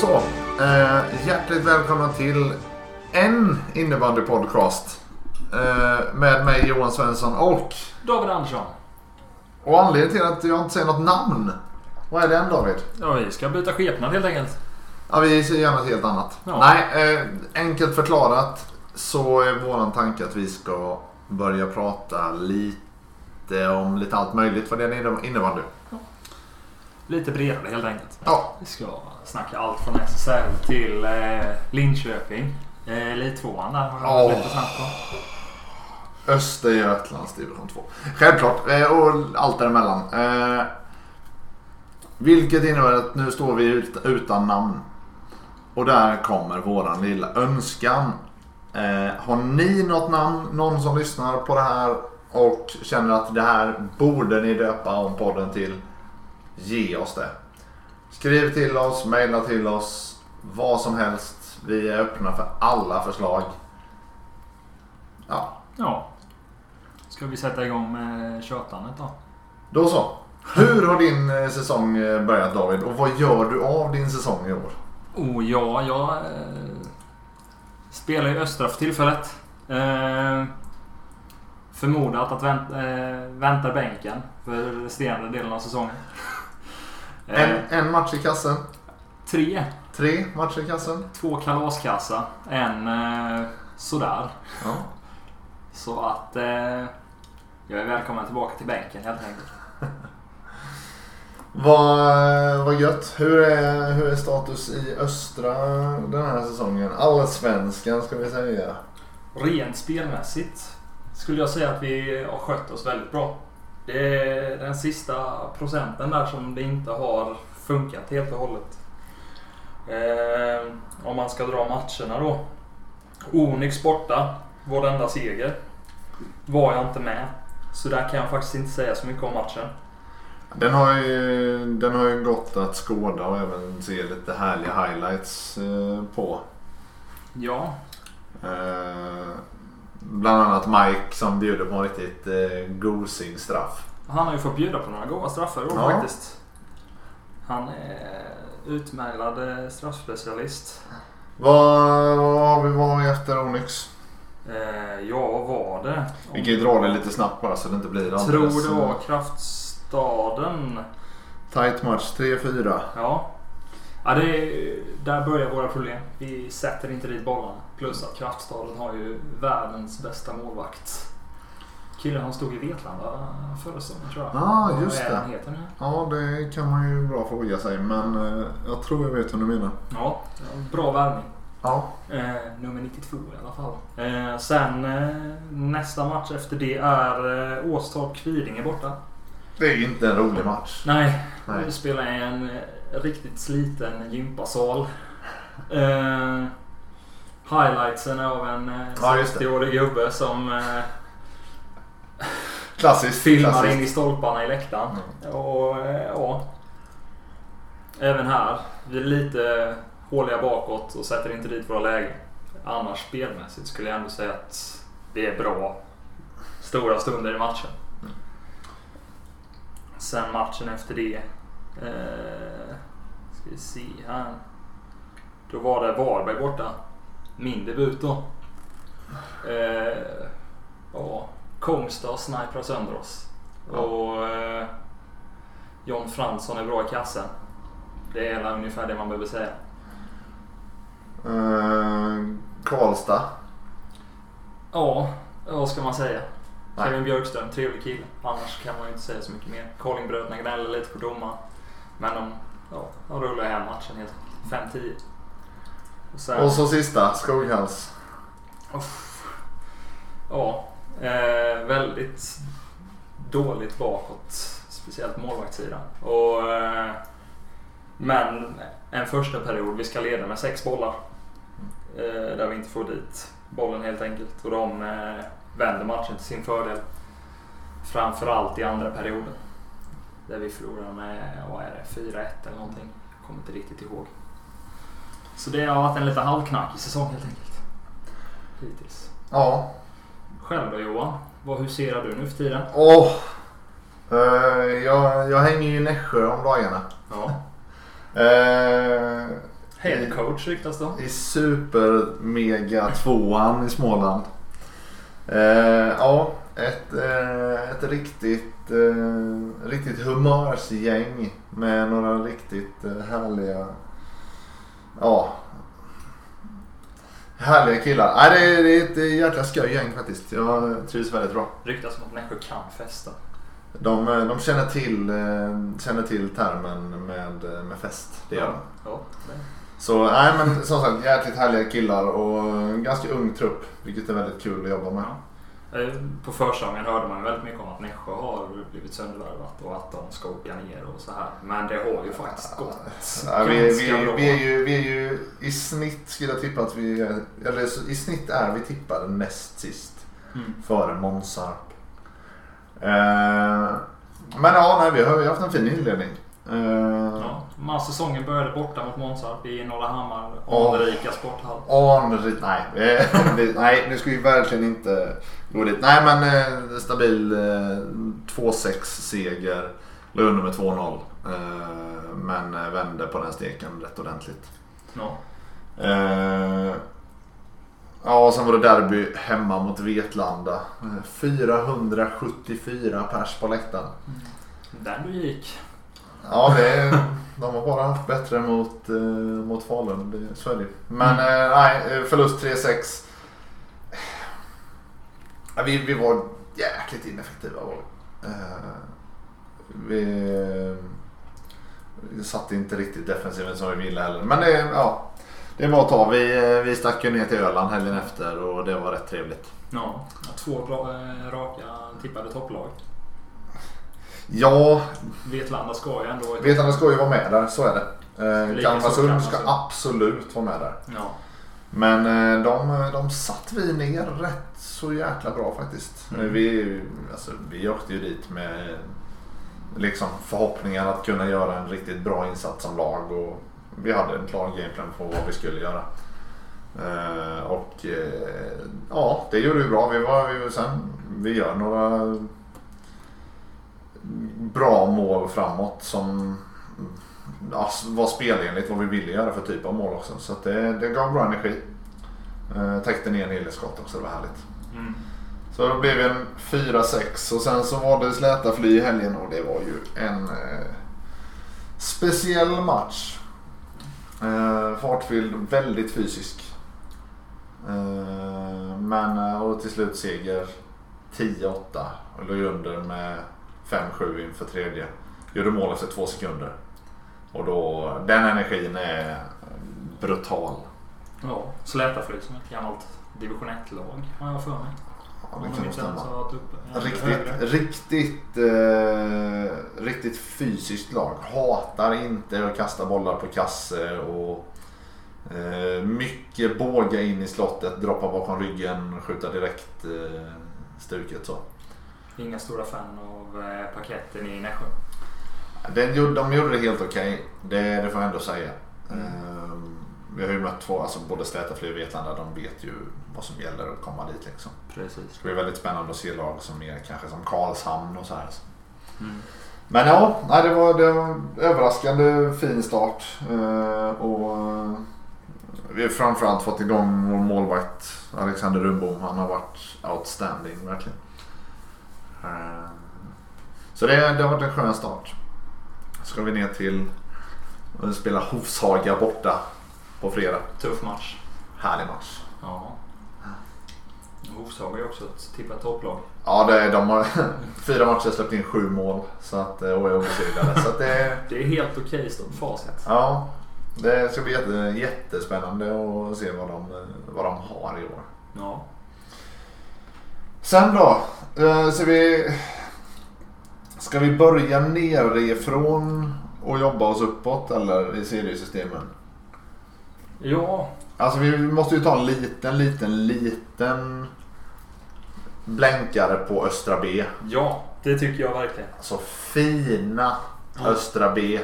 Så. Eh, hjärtligt välkomna till en innebandypodcast. Eh, med mig Johan Svensson och... David Andersson. Och anledningen till att jag inte säger något namn. Vad är det än David? Ja, vi ska byta skepnad helt enkelt. Ja, vi ser gärna ett helt annat. Ja. Nej, eh, enkelt förklarat så är våran tanke att vi ska börja prata lite om lite allt möjligt vad det är innebandy. Lite bredare helt enkelt. Ja, Vi ska snacka allt från SSL till eh, Linköping. Eh, Elittvåan där har jag Åh. lite snabbt på. Östergötlands division 2. Självklart. Eh, och allt däremellan. Eh, vilket innebär att nu står vi ut, utan namn. Och där kommer våran lilla önskan. Eh, har ni något namn, någon som lyssnar på det här och känner att det här borde ni döpa om podden till. Ge oss det. Skriv till oss, mejla till oss, vad som helst. Vi är öppna för alla förslag. Ja, Ja. Ska vi sätta igång med tjötandet då? Då så. Hur har din eh, säsong eh, börjat David och vad gör du av din säsong i år? Oh ja, jag eh, spelar i Östra för tillfället. Eh, förmodat att vänt, eh, vänta bänken för resterande delen av säsongen. Eh, En, en match i kassen, tre. tre matcher i kassen. Två kalaskassa. En eh, sådär. Ja. Så att eh, jag är välkommen tillbaka till bänken helt enkelt. Vad, vad gött. Hur är, hur är status i östra den här säsongen? Allsvenskan ska vi säga. Rent spelmässigt skulle jag säga att vi har skött oss väldigt bra. Det är den sista procenten där som det inte har funkat helt och hållet. Eh, om man ska dra matcherna då. Onyx borta, vår enda seger. Var jag inte med. Så där kan jag faktiskt inte säga så mycket om matchen. Den har ju, den har ju gått att skåda och även se lite härliga highlights eh, på. Ja, Eh, bland annat Mike som bjuder på en riktigt eh, gosig straff. Han har ju fått bjuda på några goda straffar Ja. faktiskt. Han är utmärglad eh, straffspecialist. Vad, vad har vi efter Onyx? Eh, ja, vad var det? Vi kan ju dra det lite snabbt bara så det inte blir alldeles... Tror det var Kraftstaden. Tight match, 3-4. Ja. Ja det, där börjar våra problem. Vi sätter inte dit bollarna. Plus att Kraftstaden har ju världens bästa målvakt. Killen som stod i Vetlanda förra säsongen tror jag. Ja, Vad just det. han heter nu? Ja, det kan man ju bra fråga sig men eh, jag tror jag vet vad du menar. Ja, bra värvning. Ja. Eh, nummer 92 i alla fall. Eh, sen eh, nästa match efter det är eh, Åstorp Kvidinge borta. Det är inte en rolig match. Nej, Nej. vi spelar en eh, riktigt sliten gympasal. Eh, highlightsen av en eh, Ja, just det. 60-årig gubbe som eh, Klassiskt. filmar klassiskt. in i stolparna i läktaren. Och eh, ja. Även här. Vi är lite håliga bakåt och sätter inte dit våra lägen. Annars spelmässigt skulle jag ändå säga att det är bra stora stunder i matchen. Sen matchen efter det. Eh, ska vi se här. Då var det Varberg borta. Min debut då. Eh, ja, Kongstar sniprar sönder oss. Ja. Och eh, John Fransson är bra i kassen. Det är väl ungefär det man behöver säga. Eh, Karlstad. Ja, vad ska man säga? Kevin Björkström, trevlig kille. Annars kan man ju inte säga så mycket mer. Carlingbröderna gnäller lite på domaren. Men de, ja, de rullar hem matchen helt enkelt. 5-10. Och sen, Och så sista, Skoghals. Uff. Ja, eh, väldigt dåligt bakåt. Speciellt målvaktssidan. Och, eh, men en första period, vi ska leda med sex bollar. Eh, där vi inte får dit bollen helt enkelt. Och de eh, vänder matchen till sin fördel. Framförallt i andra perioden. Där vi förlorar med, vad är det, 4-1 eller någonting. Jag kommer inte riktigt ihåg. Så det har varit en lite halvknackig säsong helt enkelt. Hittills. Ja. Själv då Johan? Vad huserar du nu för tiden? Åh. Eh, jag, jag hänger ju i Nässjö om dagarna. Ja. Eh, Head coach ryktas om. I super mega tvåan i Småland. Eh, ja, ett, eh, ett riktigt, eh, riktigt humörsgäng med några riktigt eh, härliga, ja, härliga killar. Nej, det, är, det är ett jäkla skoj gäng faktiskt. Jag trivs väldigt bra. Ryktas om att Nässjö kan festa. De, de känner, till, känner till termen med, med fest. Det gör de. Ja, det. Så nej men som sagt jäkligt härliga killar och en ganska ung trupp. Vilket är väldigt kul att jobba med. Eh, På försäsongen hörde man väldigt mycket om att Nässjö har blivit söndervärvat och att de ska åka ner och så här. Men det har ju faktiskt gått Ja, vi, vi, bra. vi, är ju, vi är ju i snitt skulle jag tippa att vi är, eller i snitt är vi tippade näst sist. Mm. Före Månsarp. Eh, men ja, nej, vi har ju haft en fin inledning. Eh, Ja, men säsongen började borta mot Månsarp i Norrahammar, Åh. anrika sporthall. Anrikt, nej. eh, nej, nu ska vi verkligen inte gå dit. Nej men eh, stabil eh, 2-6 seger. Låg under med 2-0. Eh, men eh, vände på den steken rätt ordentligt. Ja. Eh, ja, och sen var det derby hemma mot Vetlanda. Eh, 474 pers på läktaren. Där du gick. Ja, det, de har bara haft bättre mot, eh, mot Falun. Så är det. Men eh, nej, eh, förlust 3-6. Ja, vi, vi var jäkligt ineffektiva. Var vi. Eh, vi, vi satt inte riktigt defensiven som vi ville heller. Men det, ja, det var att ta. Vi, eh, vi stack ju ner till Öland helgen efter och det var rätt trevligt. Ja, två eh, raka tippade topplag. Ja, Vetlanda ska ju ändå... Vetlanda ska ju vara med där, så är det. Eh, Kalmarsund ska Kalmarsund. absolut vara med där. Ja. Men eh, de, de satt vi ner rätt så jäkla bra faktiskt. Mm. Vi, alltså, vi åkte ju dit med liksom, förhoppningen att kunna göra en riktigt bra insats som lag. Och vi hade en klar gameplan på vad vi skulle göra. Eh, och eh, ja, det gjorde vi bra. Vi, var, vi, sen, vi gör några bra mål framåt som ja, var spelenligt vad vi ville göra för typ av mål också. Så det, det gav bra energi. Eh, täckte ner en hel del skott också, det var härligt. Mm. Så då blev det en 4-6 och sen så var det släta fly i helgen och det var ju en eh, speciell match. Eh, fartfylld, väldigt fysisk. Eh, men eh, och till slut seger 10-8 och låg under med 5-7 inför tredje. Gjorde mål efter två sekunder. Och då, den energin är brutal. Ja, Slätaflyg som ett gammalt division 1-lag har jag för mig. Ja, det de kan nog stämma. Riktigt, riktigt, eh, riktigt fysiskt lag. Hatar inte att kasta bollar på kasse och eh, mycket båga in i slottet, droppa bakom ryggen, skjuta direkt eh, stuket så. Inga stora fan av eh, paketten i Nässjö. Den, gjorde- de gjorde det helt okej, det, det får jag ändå säga. Mm. Eh, vi har ju mött två, alltså både Slätaflyg och Vetlanda, de vet ju vad som gäller att komma dit liksom. Precis. Det ska bli väldigt spännande att se lag som är kanske som Karlshamn och så här. Mm. Men ja, nej, det, var, det var överraskande fin start. Eh, och eh, vi har framförallt fått igång vår målvakt Alexander Rundbom. Han har varit outstanding verkligen. Eh, så det, det har varit en skön start. Ska vi ner till och spela Hovshaga borta på fredag. Tuff match. Härlig match. Ja. Hovshaga är också ett tippat topplag. Ja, det, de har fyra matcher släppt in sju mål så att, eh, och är obesegrade. Så att det, Det är helt okej stort facit. Ja, det ska bli jätte, jättespännande att se vad de, vad de har i år. Ja. Sen då? eh, Så vi, ska vi börja nerifrån och jobba oss uppåt eller i seriesystemen? Ja, Alltså vi måste ju ta en liten, liten, liten blänkare på Östra B. ja, det tycker jag verkligen. Alltså fina Östra B.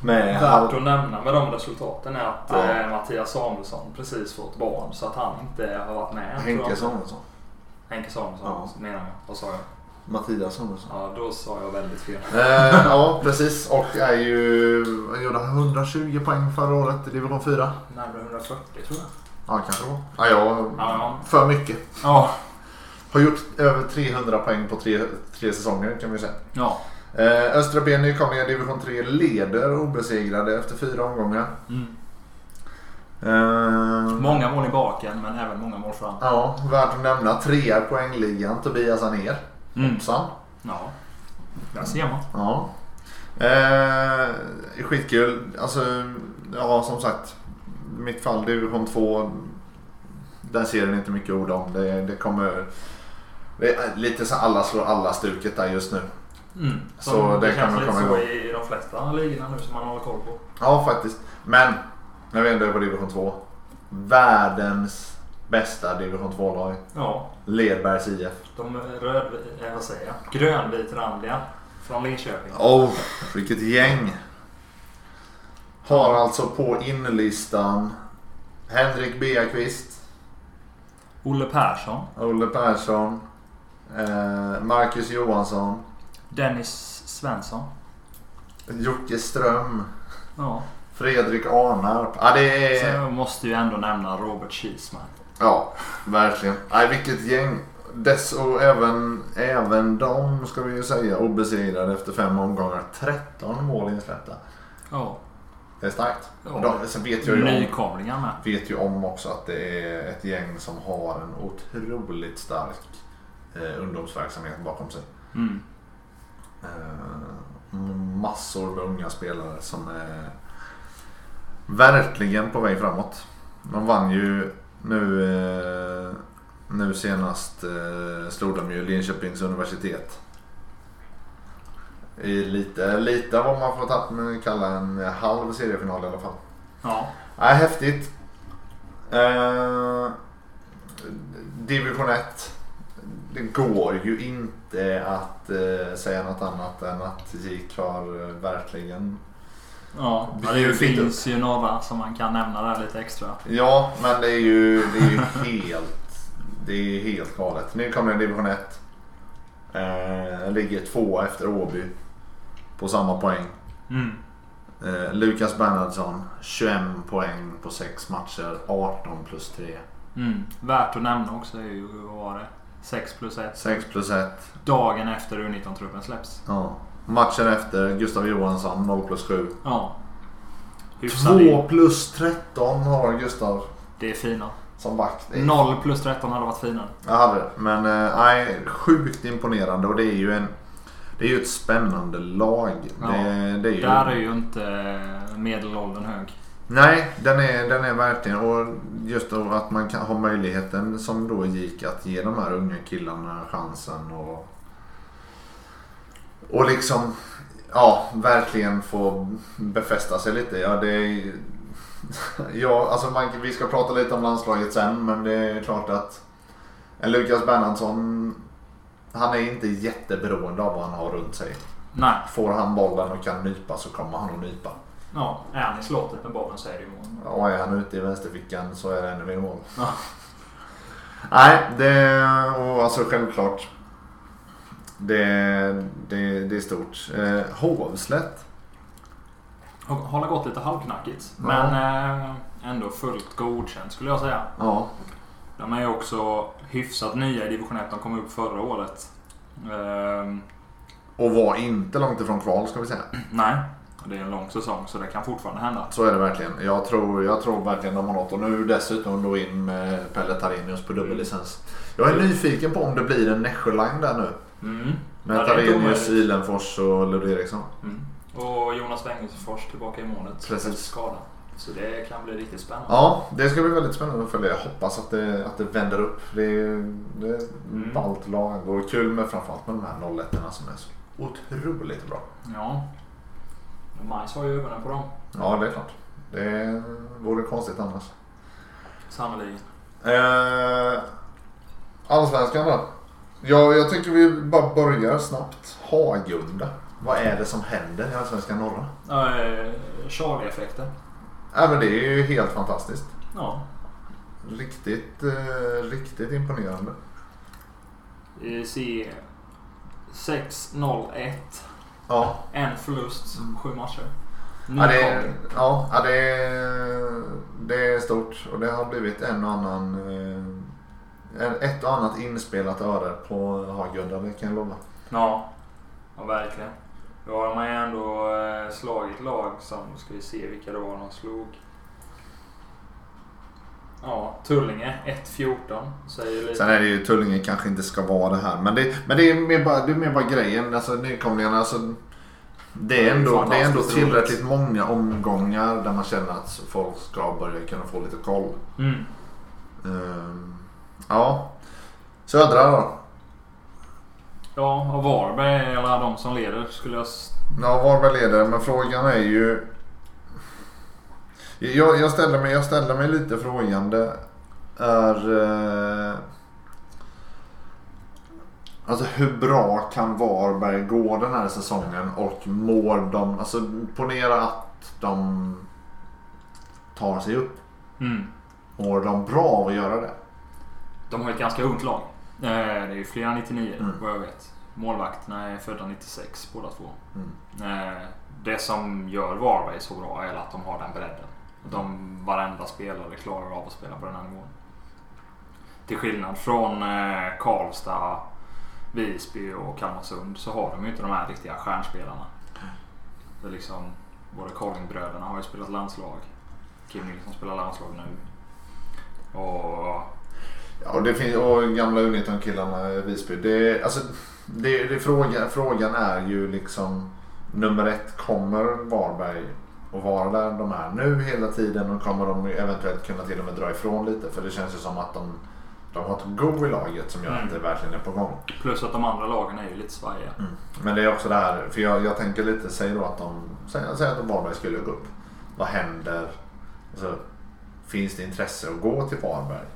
Med Värt att nämna med de resultaten är att Ja. eh, Mattias Samuelsson precis fått barn så att han inte har varit med. Henke. Samuelsson. Henke Samuelsson Ja. menar jag. Vad sa jag? Mattias Samuelsson. Ja, då sa jag väldigt fel. Eh, ja, precis. Och är ju... Han gjorde 120 poäng förra året i division 4. Närmare 140 tror jag. Ja, kanske det var. Ja, jag... Ja. För mycket. Ja. Har gjort över 300 poäng på tre, tre säsonger kan vi säga. Ja. Eh, Östra Ben nykomlingar division 3 leder obesegrade efter fyra omgångar. Mm. Eh, Många mål i baken men även många mål fram. Ja, värt att nämna. Trea poängligan, Tobias Anér. Mm. Hoppsan. Ja. Där ser man. Ja. Eh, skitkul. Alltså, ja som sagt. Mitt fall division 2. Där ser den inte mycket ord om. Det, det kommer... Det är lite så alla slår alla stuket där just nu. Mm. Så Så det det, kan lite komma så igång. i de flesta ligorna nu som man håller koll på. Ja, faktiskt. Men, när vi ändå är på division 2. Världens bästa division 2-lag. Ja. Ledbergs IF. De röd... Eh, vad säger jag? Grönvitrandiga från Linköping. Oh, vilket gäng. Har alltså på inlistan Henrik Beakvist, Olle Persson. Olle Persson, eh, Marcus Johansson, Dennis Svensson. Jocke Ström, Ja. Fredrik Arnarp. Ja, det Sen är... jag måste ju ändå nämna Robert Kiesman. Ja, verkligen. Nej, vilket gäng. Dess och även, även de ska vi ju säga obesegrade efter fem omgångar. 13 mål insläppta. Ja. Det är starkt. Ja. De, sen vet jag ju om, Nykomlingar med. vet ju om också att det är ett gäng som har en otroligt stark eh, ungdomsverksamhet bakom sig. Mm. Eh, massor med unga spelare som är verkligen på väg framåt. De vann ju nu, eh, nu senast eh, slog de ju Linköpings universitet. I lite, lite vad man får ta, men kalla en halv seriefinal i alla fall. Ja. Nej, häftigt. Eh, division 1. Det går ju inte att eh, säga något annat än att GIK har eh, verkligen... Ja, Det det finns ju några som man kan nämna där lite extra. Ja, men det är ju, det är ju helt... Det är helt galet. Nu kommer division 1. Eh, ligger två efter Åby. På samma poäng. Mm. Eh, Lukas Bernhardsson 21 poäng på 6 matcher. 18 plus 3. Mm. Värt att nämna också är ju, vad var det? 6 plus 1. 6 plus 1. Dagen efter U19-truppen släpps. Ja. Matchen efter Gustav Johansson 0 plus 7. Ja. Hyfsad 2 in. plus 13 har Gustav Det är fina. som back. Det är- 0 plus 13 hade varit finare. Jag hade det. Men eh, nej, sjukt imponerande och det är ju en det är ju ett spännande lag. Ja. Det, det är ju, Där är ju inte medelåldern hög. Nej, den är, den är verkligen. Och just att man kan ha möjligheten som då gick att ge de här unga killarna chansen. Och, och liksom ja, verkligen få befästa sig lite. Ja, det är, ja, alltså man, vi ska prata lite om landslaget sen men det är klart att en Lukas Bernhardsson han är inte jätteberoende av vad han har runt sig. Nej. Får han bollen och kan nypa så kommer han att nypa. Ja, är han i slottet med bollen så är det ju mål. Och är han ute i vänsterfickan så är det ännu mer mål. Ja. Nej, det och alltså självklart. Det, det, det är stort. Eh, Hovslätt. Har har gått lite halvknackigt. Ja. Men eh, ändå fullt godkänt skulle jag säga. Ja, De är ju också hyfsat nya i division 1. De kom upp förra året. Ehm, och var inte långt ifrån kval ska vi säga. nej, det är en lång säsong så det kan fortfarande hända. Så är det verkligen. Jag tror, jag tror verkligen de har något. Och nu dessutom då in med Pelle Tarinius på dubbellicens. Jag är nyfiken på om det blir en Nässjö-line där nu. Mm. Med Ja. Ilenfors och Lund Eriksson. Mm. Och Jonas Wengersfors tillbaka i målet. Precis. efter skada. Så det kan bli riktigt spännande. Ja, det ska bli väldigt spännande att följa. Jag hoppas att det, att det vänder upp. Det är, det är ett Mm. ballt lag och kul med framförallt med de här 01 som är så otroligt bra. Ja. Majs har ju ögonen på dem. Ja, det är klart. Det vore konstigt annars. Sannerligen. Eh, Allsvenskan då? Ja, jag tycker vi bara börjar snabbt. Hagunda. Vad är det som händer i Allsvenskan norra? Uh, Charlie-effekten. Ja, men det är ju helt fantastiskt. Ja. Riktigt, eh, riktigt imponerande. Vi ser 6-0-1. Ja. En förlust, sju matcher. Ja, det, är, ja, det, är, det är stort och det har blivit en och annan eh, ett och annat inspelat öre på Hagunda, det kan jag lova. Ja, ja verkligen. Då har man ju ändå eh, slagit lag som, ska vi se vilka det var de slog. Ja, Tullinge 1-14 säger lite. Sen är det ju Tullinge kanske inte ska vara det här. Men det, men det, är, mer bara, det är mer bara grejen. Alltså nykomlingarna. Alltså, det, är Det är ändå, det är ändå tillräckligt många omgångar där man känner att folk ska börja kunna få lite koll. Mm. Ehm, ja. Södra då? Ja, och Varberg är alla de som leder skulle jag... Ja, Varberg leder. Men frågan är ju... Jag, jag, ställer mig, jag ställer mig lite frågande. Är... Eh, alltså hur bra kan Varberg gå den här säsongen och mår de... Alltså ponera att de tar sig upp. Mm. Mår de bra av att göra det? De har ett ganska ungt lag. Eh, Det är ju flera 99 Mm. vad jag vet. Målvakterna är födda 96 båda två. Mm. Eh, Det som gör Varberg så bra är att de har den bredden. De, varenda spelare klarar av att spela på den här nivån. Till skillnad från eh, Karlstad, Visby och Kalmarsund så har de ju inte de här riktiga stjärnspelarna. Det är liksom, både Carlingbröderna har ju spelat landslag. Kim Nilsson spelar landslag nu. Och Ja, och, det finns, och gamla Uniton-killarna i Visby. Det, alltså, det, det, frågan, frågan är ju liksom nummer ett. Kommer Varberg att vara där de är nu hela tiden och kommer de eventuellt kunna till och med dra ifrån lite? För det känns ju som att de, de har ett go i laget som gör Mm. att det verkligen är på gång. plus att de andra lagen är ju lite svajiga. Men det är också det här, för jag, jag tänker lite, säg då att de, säg, säg att Varberg skulle gå upp. Vad händer? Alltså, finns det intresse att gå till Varberg?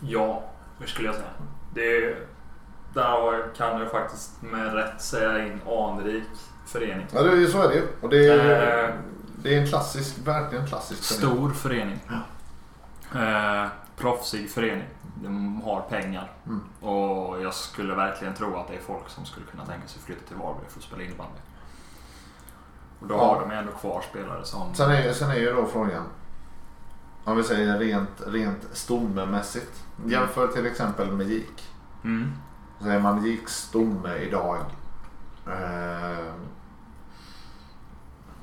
Ja, hur skulle jag säga? Det, där kan jag faktiskt med rätt säga in anrik förening. Ja, det, är- så är det ju. Och det är, Eh. det är en klassisk, verkligen klassisk förening. Stor förening. Eh, proffsig förening. De har pengar. Mm. Och jag skulle verkligen tro att det är folk som skulle kunna tänka sig flytta till Varberg för att spela innebandy. Och då Ja. har de ändå kvar spelare som... Sen är, sen är ju då frågan. Om vi säger rent, rent stommemässigt. Jämför till exempel med GIK. Mm. Säger man GIKs stomme idag. Eh,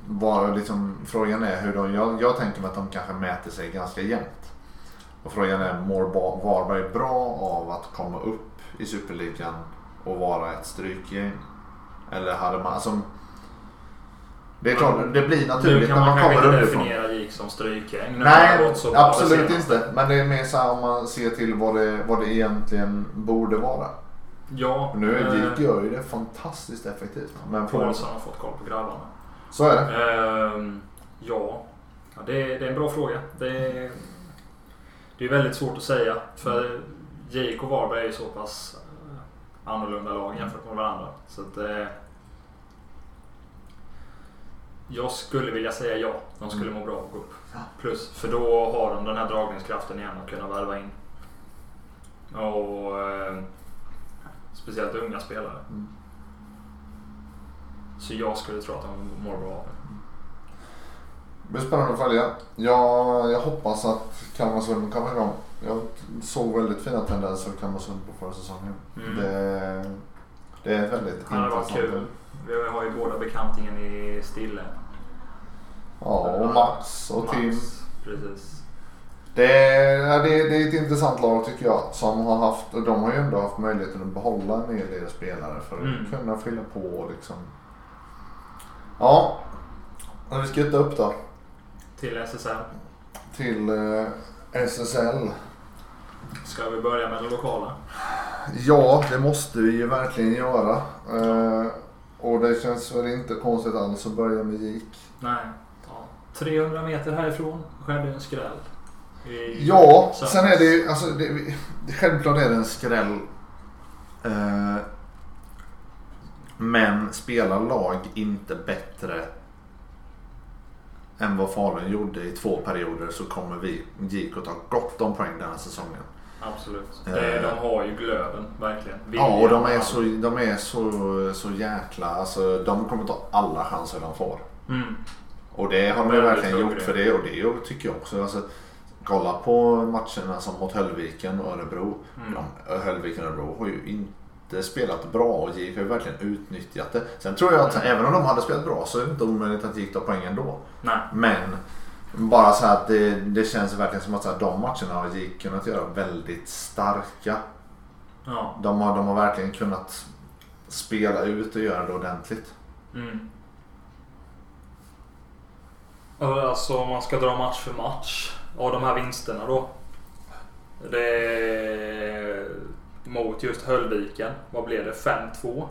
var liksom, frågan är hur de, jag, jag tänker mig att de kanske mäter sig ganska jämnt. Och frågan är, mår Varberg bra av att komma upp i Superligan och vara ett strykgäng? Eller hade man, alltså, det är klart, det blir naturligt kan när man man kommer underifrån. definiera som strykgäng. Nu har det Nej, gått så bra det absolut inte. Men det är mer så här om man ser till vad det, vad det egentligen borde vara. Ja, nu är eh, GIK gör ju det fantastiskt effektivt. Men Paulsson har fått koll på grabbarna. så är det. Ehm, ja, ja det, är, det är en bra fråga. Det är, det är väldigt svårt att säga. För JK och Varberg är ju så pass eh, annorlunda lag jämfört med varandra. Så att, eh, jag skulle vilja säga ja. De skulle må bra av att gå upp. Plus, för då har de den här dragningskraften igen att kunna värva in. Och eh, speciellt unga spelare. Mm. Så jag skulle tro att de mår bra av det. Det blir spännande att följa. Jag, jag hoppas att Kalmarsund kommer igång. Jag såg väldigt fina tendenser av Kalmarsund på förra säsongen. Mm. Det, det är väldigt Det hade varit kul. Vi har ju båda bekantingen i Stille. Ja, och Max och Tim. Max, Precis. Det är, ja, det, är, det är ett intressant lag tycker jag. Som har haft, och de har ju ändå haft möjligheten att behålla en hel del spelare för att Mm. kunna fylla på liksom. Ja, och vi ska upp då Till SSL. till eh, SSL. Ska vi börja med det lokala? Ja, det måste vi ju verkligen göra. Eh, och det känns väl inte konstigt alls att börja med GIK. Nej. Ja. 300 meter härifrån skedde en skräll. I Ja, söndags. sen är det ju, alltså, det, självklart är det en skräll. Eh, men spelar lag inte bättre än vad Falun gjorde i två perioder så kommer vi GIK att ta gott om poäng den här säsongen. Absolut. Det, de har ju glöden, verkligen. Ja, och de är, Viljan. så, de är så, så jäkla... Alltså, de kommer ta alla chanser de får. Mm. Och det har de ju verkligen gjort för det och det tycker jag också. Alltså, kolla på matcherna som mot Höllviken och Örebro. Mm. De, Höllviken och Örebro har ju inte spelat bra och GIK har ju verkligen utnyttjat det. Sen tror jag att Mm. även om de hade spelat bra så är det inte omöjligt att GIK tar poäng ändå. Nej. Men bara så här att det, det känns verkligen som att så här, de matcherna har GIK kunnat göra väldigt starka. Ja. De har, de har verkligen kunnat spela ut och göra det ordentligt. Mm. Alltså om man ska dra match för match av de här vinsterna då. Det är mot just Höllviken. Vad blev det? 5-2.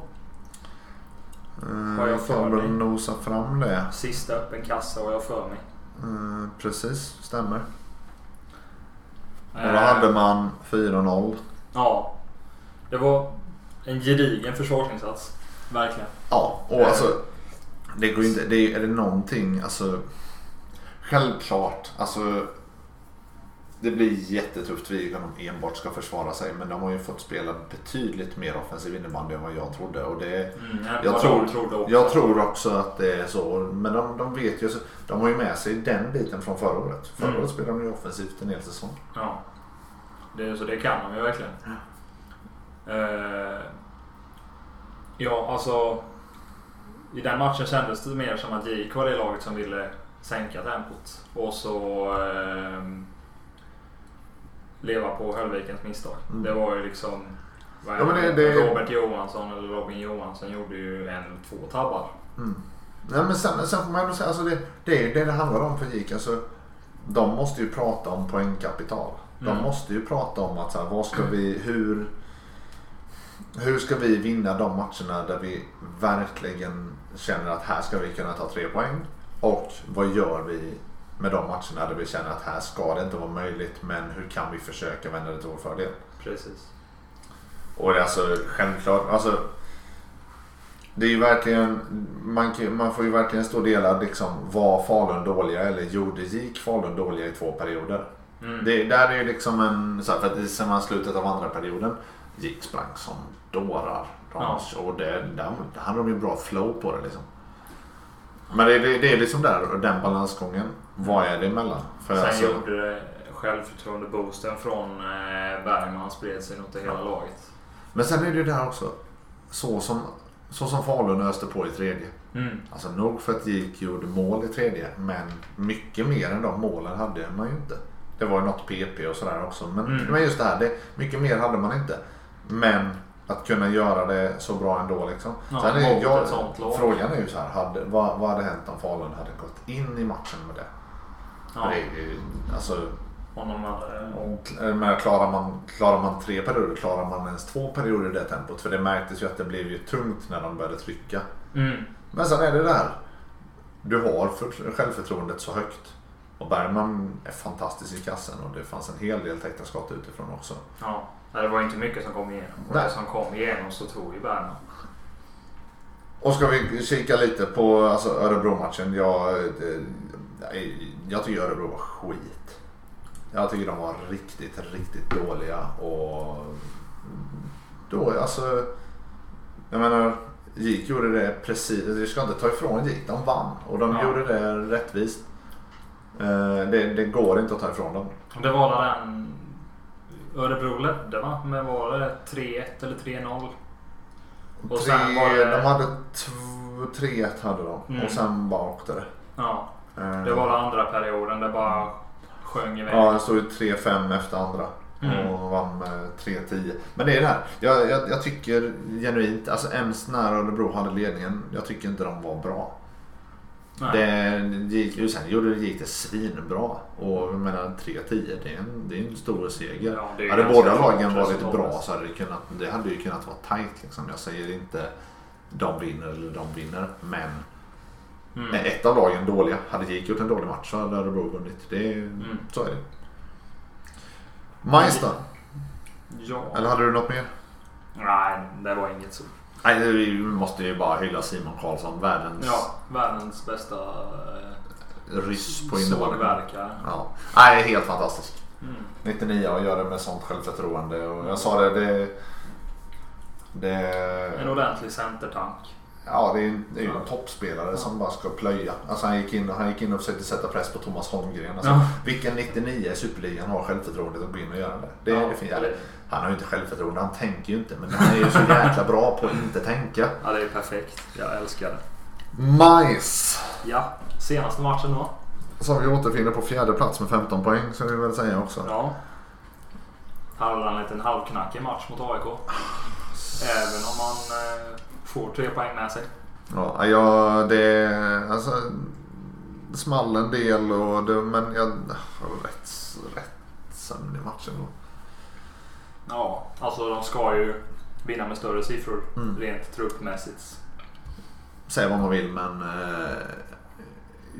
Har jag för mig. nosa fram det. Sista öppen kassa har jag för mig. Mm, precis, stämmer. Och då Eh, hade man 4-0. Ja. Det var en gedigen försvarsinsats. Verkligen. Ja, och Eh. alltså. Det går inte, det är, är det någonting, alltså. Självklart, alltså. Det blir jättetufft för IFK om de enbart ska försvara sig. Men de har ju fått spela betydligt mer offensiv innebandy än vad jag trodde. Och det, Mm, Jag tror- också. jag tror också att det är så. Men de, de vet ju, de har ju med sig den biten från förra året. Förra Mm. året spelade de ju offensivt en hel säsong. Ja. Det, så det kan de ju verkligen. Eh, ja, alltså. I den matchen kändes det mer som att JK var det laget som ville sänka tempot. Och så ehm, leva på Höllvikens misstag. Mm. Det var ju liksom Ja, det? det- Robert Johansson eller Robin Johansson gjorde ju en, två tabbar. Mm. Nej, men sen, sen får man ändå säga, alltså det, det är det det handlar om för GIK. Alltså, de måste ju prata om poängkapital. De Mm. måste ju prata om att så här, vad ska vi, hur, hur ska vi vinna de matcherna där vi verkligen känner att här ska vi kunna ta tre poäng. Och vad gör vi med de matcherna där vi känner att här ska det inte vara möjligt men hur kan vi försöka vända det till vår fördel. Precis. Och det är alltså självklart, alltså. Det är ju verkligen, man, man får ju verkligen stå delad liksom. Var Falun dåliga eller gjorde gick Falun dåliga i två perioder? Mm. Det, där är ju liksom en, så här, för att det- sen man slutet av andra perioden gick sprang som dårar. Ja. Och det, där, där hade de ju bra flow på det liksom. Men det, det, det är liksom där, och den balansgången. Vad är det emellan? För Sen alltså, gjorde det självförtroende-boosten från eh, Bergman spred sig mot det hela laget. men sen är det ju där också. Så som, så som Falun öste på i tredje. Mm. Alltså nog för att GIK gjorde mål i tredje. Men mycket mer än de målen hade man ju inte. Det var ju något PP och sådär också. Men, Mm. men just det här, det, mycket mer hade man inte. Men att kunna göra det så bra ändå liksom. Ja, Sen är, jag, frågan är ju så här, hade, vad, vad hade hänt om Falun hade gått in i matchen med det? Ja, det alltså, honom hade... jag menar, klarar, man, klarar man tre perioder, klarar man ens två perioder i det tempot? För det märktes ju att det blev ju tungt när de började trycka. Mm. Men sen är det där. Du har för, självförtroendet så högt. Och Bergman är fantastisk i kassen och det fanns en hel del täckta skott utifrån också. Ja, det var inte mycket som kom igenom. Och Nej. det som kom igenom så tog ju Bergman. Och ska vi kika lite på alltså, Örebro-matchen. Jag, det, nej, jag tycker Örebro var skit. Jag tycker de var riktigt, riktigt dåliga. Och då, alltså, jag menar, GIK gjorde det precis. Du ska inte ta ifrån GIK. De vann och de Ja. gjorde det rättvist. Eh, Det, det går inte att ta ifrån dem. Det var den Örebro ledde va? Men var det 3-1 eller 3-0? Och sen Tre, var det- De hade tv- 3-1 hade de Mm. och sen bara åkte det. Ja, det var den andra perioden. Det bara sjöng iväg. Ja, det stod ju 3-5 efter andra. Mm. Och vann med 3-10. Men det är det här. Jag, jag, jag tycker genuint, alltså ens när Örebro hade ledningen, jag tycker inte de var bra. Nej. Det gick ju sen gjorde det, gick det svinbra. Och jag menar 3-10, det är en, det är en stor seger. Ja, det hade båda lagen varit bra så hade det kunnat, det hade ju kunnat vara tajt liksom. Jag säger inte de vinner eller de vinner. Men Mm. ett av lagen dåliga, hade GIK gjort en dålig match så hade Örebro vunnit. Det är, Mm. Så är det. Majs då? Ja. Eller hade du något mer? Nej, det var inget så. Nej, vi måste ju bara hylla Simon Karlsson. Världens Ja, världens bästa eh, ryss på innebandy. Ja. Nej, helt fantastisk. Mm. 99 och gör det med sånt självförtroende. Och jag sa det, det, det En ordentlig centertank. Ja, det är, ju- det är ju en toppspelare som bara ska plöja. Alltså han, gick in, han gick in och försökte sätta press på Thomas Holmgren. Alltså, Ja. Vilken 99 i Superligan har självförtroendet att gå in och göra det? det, Ja, det finns, eller- han har ju inte självförtroende, han tänker ju inte. Men han är ju så jäkla bra på att inte tänka. Ja, det är perfekt. Jag älskar det. Majs! Ja, senaste matchen då. Som vi återfinner på fjärde plats med 15 poäng, ska vi väl säga också. Ja. Hade en liten halvknackig match mot AIK. Även om man eh, får tre poäng med sig. Ja, jag, det, alltså, det small en del, och det, men jag har rätt, rätt sömnig match ändå. Ja, alltså de ska ju vinna med större siffror Mm. rent truppmässigt. Säga vad man vill men eh,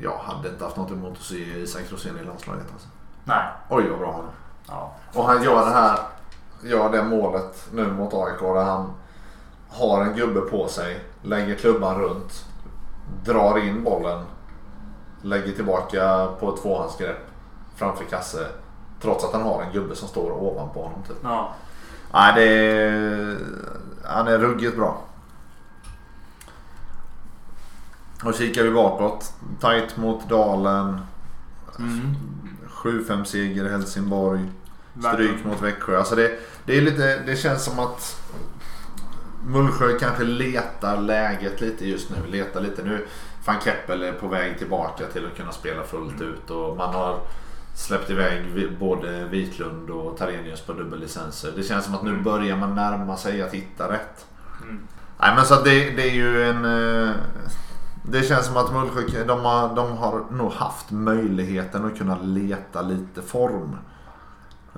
jag hade inte haft något emot att se Isak Rosén i landslaget. Alltså. Nej. Oj vad bra han är. Ja. Och han gör det här, gör det målet nu mot AIK där han har en gubbe på sig, lägger klubban runt, drar in bollen, lägger tillbaka på ett tvåhandsgrepp framför kasse. Trots att han har en gubbe som står ovanpå honom. Typ. Ja. Nej, det är, han är ruggigt bra. Och kikar vi bakåt. Tight mot Dalen. Mm. 7-5 seger i Helsingborg. Stryk mot Växjö. Alltså det, det, är lite, det känns som att Mullsjö kanske letar läget lite just nu. Letar lite nu. Van Keppel är på väg tillbaka till att kunna spela fullt ut. Och man har släppt iväg både Wiklund och Tarenius på dubbellicenser. Det känns som att nu börjar man närma sig att hitta rätt. Mm. Nej men så det, det är ju en... eh, Det känns som att Mullsjö de har, de har nog haft möjligheten att kunna leta lite form.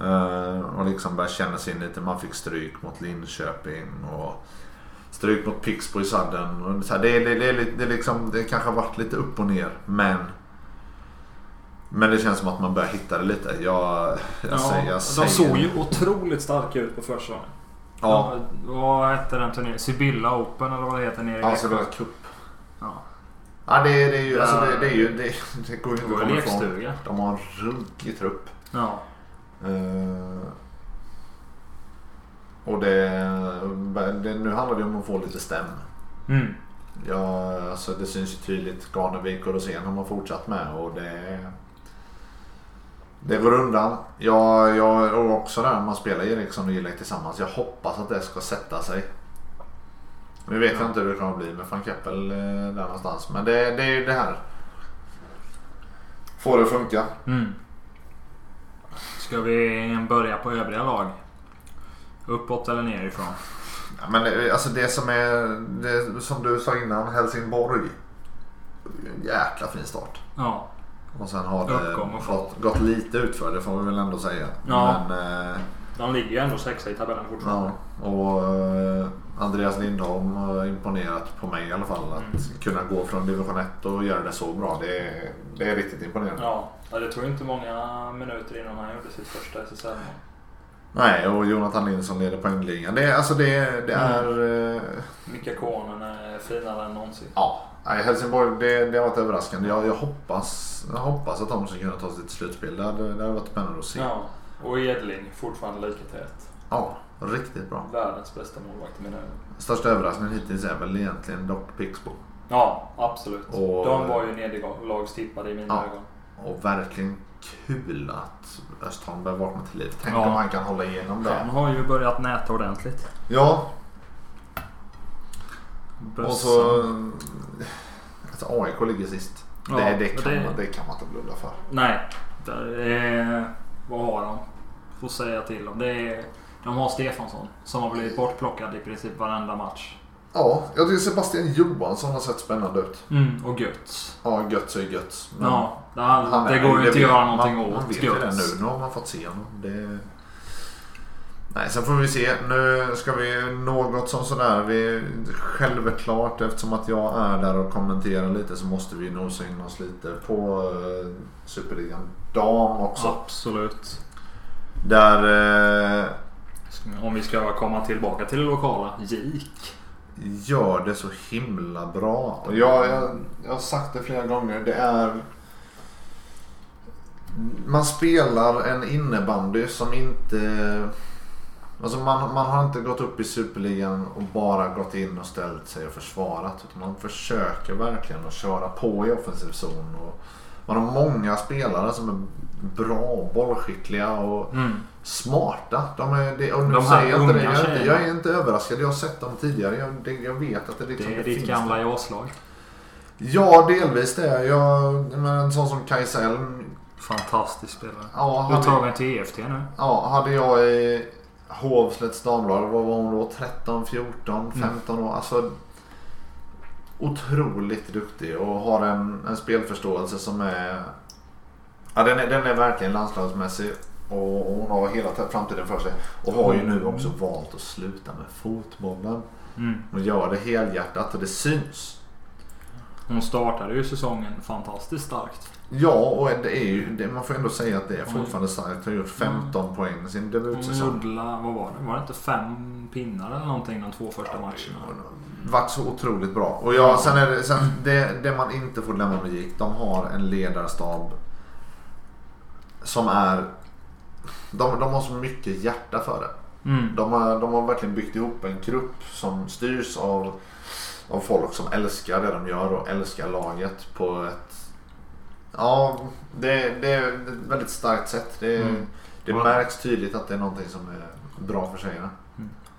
Eh, och liksom börja känna sig in lite. Man fick stryk mot Linköping och stryk mot Pixbo i sadden. Och så här, det, är- det, det, det, liksom, det kanske har varit lite upp och ner men men det känns som att man börjar hitta det lite. Jag, jag Ja, säger, jag de säger, såg ju otroligt starka ut på försäsongen. Ja, Ja, Vad hette den turneringen? Sibylla Open eller vad det heter nere i alltså Växjö? var cup. Ja. Ja det, är- det är ju, alltså det, det är ju, det, det går ju inte att komma ifrån. De har en ruggig trupp. Ja. Eh, och det, det, nu handlar det om att få lite stäm. Mm. Ja, alltså det syns ju tydligt. Garnevik och Rosén har man fortsatt med och det... Det går undan. Jag, jag och också där när man spelar Eriksson och Gillek tillsammans. Jag hoppas att det ska sätta sig. Nu vet Ja. jag inte hur det kommer bli med van Keppel eh, där någonstans. Men det, det är ju det här. Får det funka. Mm. Ska vi börja på övriga lag? Uppåt eller nerifrån? Ja, men det- alltså det som är, det, som du sa innan, Helsingborg. Jäkla fin start. Ja. Och sen har det gått, gått lite utför det får vi väl ändå säga. Ja. Men, eh, De ligger ju ändå sexa i tabellen fortfarande. ja, och eh, Andreas Lindholm har imponerat på mig i alla fall. Att Mm. kunna gå från division 1 och göra det så bra. Det är, det är riktigt imponerande. Ja. det tog inte många minuter innan han gjorde sitt första SSL-mål. Nej, och Jonathan Lindson leder poängligan. Det, alltså det, det Mm. är... eh, Mika Konen är finare än någonsin. Ja, nej, Helsingborg det, det har varit överraskande. Jag, jag, hoppas, jag hoppas att de ska kunna ta sig till slutspel. Det hade, det hade varit spännande att se. Ja. Och Edling fortfarande lika tät. riktigt bra. Världens bästa målvakt i mina ögon. Största överraskningen hittills är väl egentligen dock Pixbo. Ja, absolut. Och- De var ju nederlagstippade i mina Ja. ögon. Och verkligen kul att Östholm börjar vakna till liv. Tänk Ja. om han kan hålla igenom Han det. har ju börjat näta ordentligt. Ja, Bössan. och så... Alltså AIK ligger sist. Ja, det, det, kan det- Man, det kan man inte blunda för. Nej. Det är, vad har de? Får säga till dem. Det är, de har Stefansson som har blivit bortplockad i princip varenda match. Ja, jag tycker Sebastian Johansson har sett spännande ut. Mm, och Götz. Ja, Götz är Götz. men- Ja, det, han, Han det går ju inte att göra någonting man, Man åt vet ju det Götz. nu. Nu har man fått se honom. Det... Nej, sen får vi se. Nu ska vi något som sådär. Vi, självklart eftersom att jag är där och kommenterar lite så måste vi nosa in oss lite på uh, Superligan Dam också. Absolut. Där... eh, Om vi ska komma tillbaka till det lokala. Gik. gör det så himla bra. Och jag, jag, jag har sagt det flera gånger. Det är... man spelar en innebandy som inte... Alltså man, man har inte gått upp i Superligan och bara gått in och ställt sig och försvarat. Utan man försöker verkligen att köra på i offensiv zon. Och man har många spelare som är bra, bollskickliga och Mm. smarta. De är, det, och nu De säger jag inte det. unga Jag, är inte- jag är inte överraskad. Jag har sett dem tidigare. Jag, det, jag vet att det, liksom, Det är det ditt gamla där. jaslag. Ja, delvis det. Jag, men en sån som Kajsa Elm. Fantastisk spelare. Ja, hade, Uttagen till EFT nu. ja, hade jag i Hovslätts damlag, vad var hon då? 13, 14, 15 år. Alltså, otroligt duktig och har en, en spelförståelse som är... Ja, den är, den är verkligen landslagsmässig. Och hon har hela framtiden för sig. Och har ju nu också valt att sluta med fotbollen. Mm. Hon gör det helhjärtat och det syns. Hon startade ju säsongen fantastiskt starkt. Ja, och det är ju, det, man får ändå säga att det är fortfarande starkt. Har gjort 15 poäng i sin debutsäsong. gjorde, vad var det? Var det inte fem pinnar eller någonting de två första matcherna? Varit så otroligt bra. Och ja, sen är det, sen det, det man inte får glömma med GIK. De har en ledarstab som är... De, de har så mycket hjärta för det. Mm. De har, de har verkligen byggt ihop en grupp som styrs av, av folk som älskar det de gör och älskar laget på ett... Ja, det, det är ett väldigt starkt sätt. Det, Mm. det Ja. märks tydligt att det är någonting som är bra för tjejerna.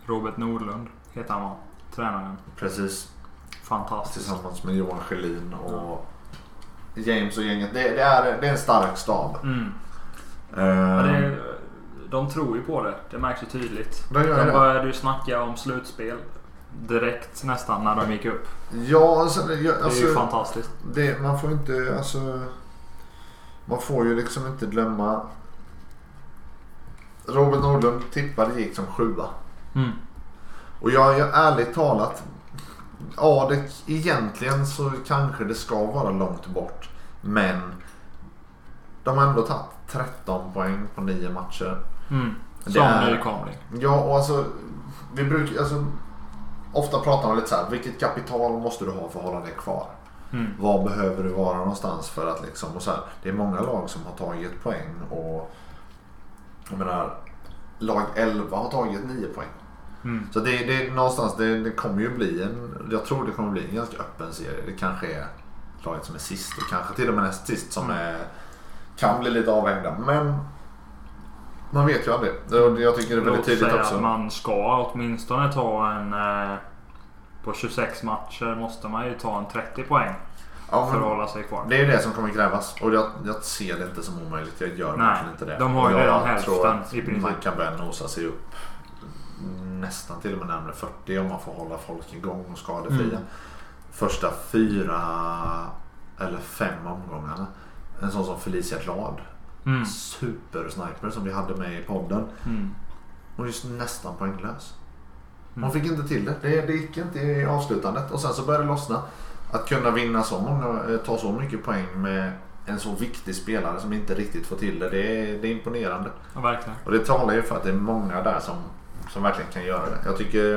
Robert Nordlund heter han va? Tränaren. Precis. Fantastisk. Tillsammans med Johan Schelin och James och gänget. Det, det, är, det är en stark stab. Mm. Ja, det är, de tror ju på det. Det märks ju tydligt. de gör De det. började ju snacka om slutspel direkt nästan när de gick upp. Ja, alltså, det, jag- Det är ju alltså, fantastiskt. det, man får inte, alltså. Man får ju liksom inte glömma. Robert Nordlund tippade gick som sjua. Mm. Och jag, jag ärligt talat. Ja, det, egentligen så kanske det ska vara långt bort. Men de har ändå tagit 13 poäng på 9 matcher. Mm. Det Som är- nykomling. Ja, och alltså. Vi brukar, alltså. Ofta pratar man lite så här. Vilket kapital måste du ha för att hålla dig kvar? Mm. Var behöver du vara någonstans för att liksom. Och så här, det är många lag som har tagit poäng. Och jag menar. Lag 11 har tagit 9 poäng. Mm. Så det, det är någonstans. Det, det kommer ju bli en. Jag tror det kommer bli en ganska öppen serie. Det kanske är laget som är sist och kanske till och med näst sist som Mm. är. Kan bli lite avhängda. Men. Man vet ju aldrig. Jag tycker det är väldigt tydligt också. att man ska åtminstone ta en... På 26 matcher måste man ju ta en 30 poäng Ja, för att hålla sig kvar. det är ju det som kommer krävas. Och jag, jag ser det inte som omöjligt. Jag gör Nej, verkligen inte det. de har ju jag redan tror hälften att i princip. Man kan börja nosa sig upp nästan till och med närmare 40 om man får hålla folk igång och skadefria. Mm. Första fyra eller fem omgångarna. En sån som Felicia Glad. Mm. Supersniper som vi hade med i podden. Mm. Hon är just nästan poänglös. Mm. fick inte till det. det. Det gick inte i avslutandet. Och sen så började det lossna. Att kunna vinna så många, eh, ta så mycket poäng med en så viktig spelare som inte riktigt får till det. Det är, det är imponerande. Ja, verkligen. Och det talar ju för att det är många där som, som verkligen kan göra det. Jag tycker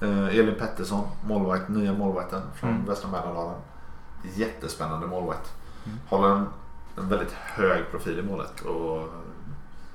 eh, Elin Pettersson, målvakt, nya målvakten från Mm. Västra Mälardalen. Jättespännande målvakt. Mm. Håller en, en väldigt hög profil i målet. Och,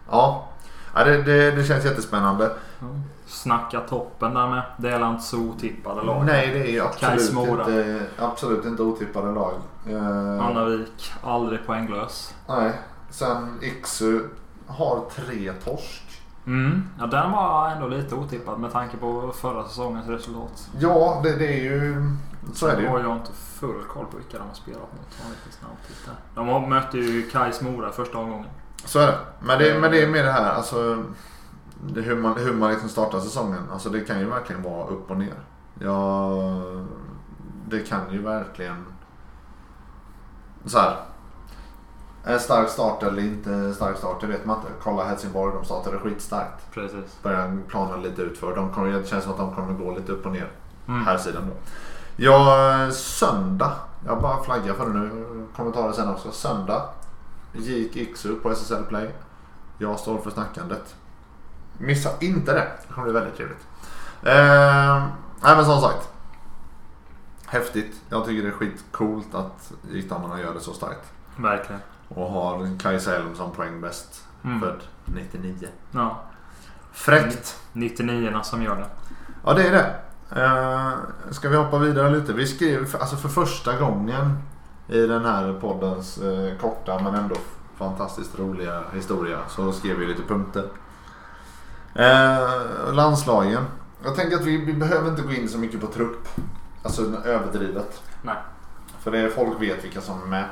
ja, det, det, det känns jättespännande. Ja. Snacka toppen där med. Delar inte så otippade lag. Nej, det är ju absolut inte, absolut inte otippade lag. Eh, Anna Wik, aldrig poänglös. nej. Sen Iksu har tre torsk. Mm. Ja, den var ändå lite otippad med tanke på förra säsongens resultat. Ja, det, det är ju... Så är det Sen har ju. jag inte full koll på vilka de har spelat mot. De mötte ju Kais Mora första omgången. Så är det. Men det, men det är med det här, alltså. Det, hur man, hur man liksom startar säsongen. Alltså det kan ju verkligen vara upp och ner. Ja, det kan ju verkligen. Så här. En stark start eller inte stark start, det vet man inte. Kolla Helsingborg, de startade skitstarkt. Precis. Börjar planen lite utför. De kommer, det känns som att de kommer gå lite upp och ner. Mm. Här sidan då. Ja, söndag. Jag bara flaggar för det nu. Kommentarer sen också. Söndag. Gick Iksu på SSL Play. Jag står för snackandet. Missa inte det. Det kommer bli väldigt trevligt. Eh, nej men som sagt. Häftigt. Jag tycker det är skitcoolt att gitarrarna gör det så starkt. Verkligen. Och har Kajsa Elm som poängbäst. Mm. Född 99. Ja. Fräckt. 99 som gör det. Ja det är det. Uh, ska vi hoppa vidare lite? Vi skrev alltså för första gången i den här poddens eh, korta men ändå fantastiskt roliga historia så skrev vi lite punkter. Eh, landslagen. Jag tänker att vi, vi behöver inte gå in så mycket på trupp. Alltså överdrivet. Nej. För det är, folk vet vilka som är med.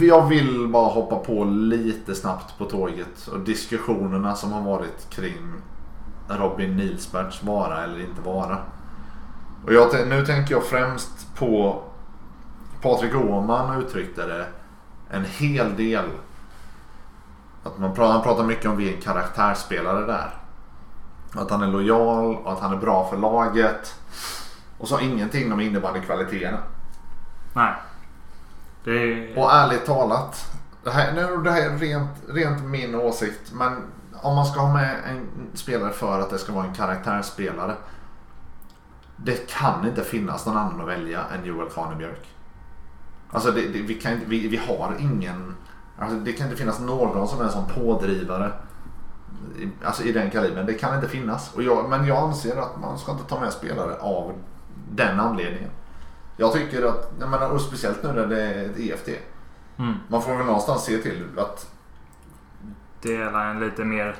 Jag vill bara hoppa på lite snabbt på tåget och diskussionerna som har varit kring Robin Nilsberts vara eller inte vara. Och jag, nu tänker jag främst på Patrik Åhman uttryckte det en hel del. Att man pratar, han pratar mycket om vilken karaktärsspelare där. Att han är lojal och att han är bra för laget. Och så ingenting om innebandykvaliteterna. Nej. Det är... Och ärligt talat. Det här, nu, det här är rent, rent min åsikt. Men om man ska ha med en spelare för att det ska vara en karaktärsspelare. Det kan inte finnas någon annan att välja än Joel Kanebjörk. Alltså det, det, vi, kan, vi, vi har ingen. Alltså det kan inte finnas någon som är en sån pådrivare. i- Alltså i den kalibern. Det kan inte finnas. Och jag, men jag anser att man ska inte ta med spelare av den anledningen. Jag tycker att, jag menar, och speciellt nu när det är ett EFT. Mm. Man får väl någonstans se till att Det är en lite mer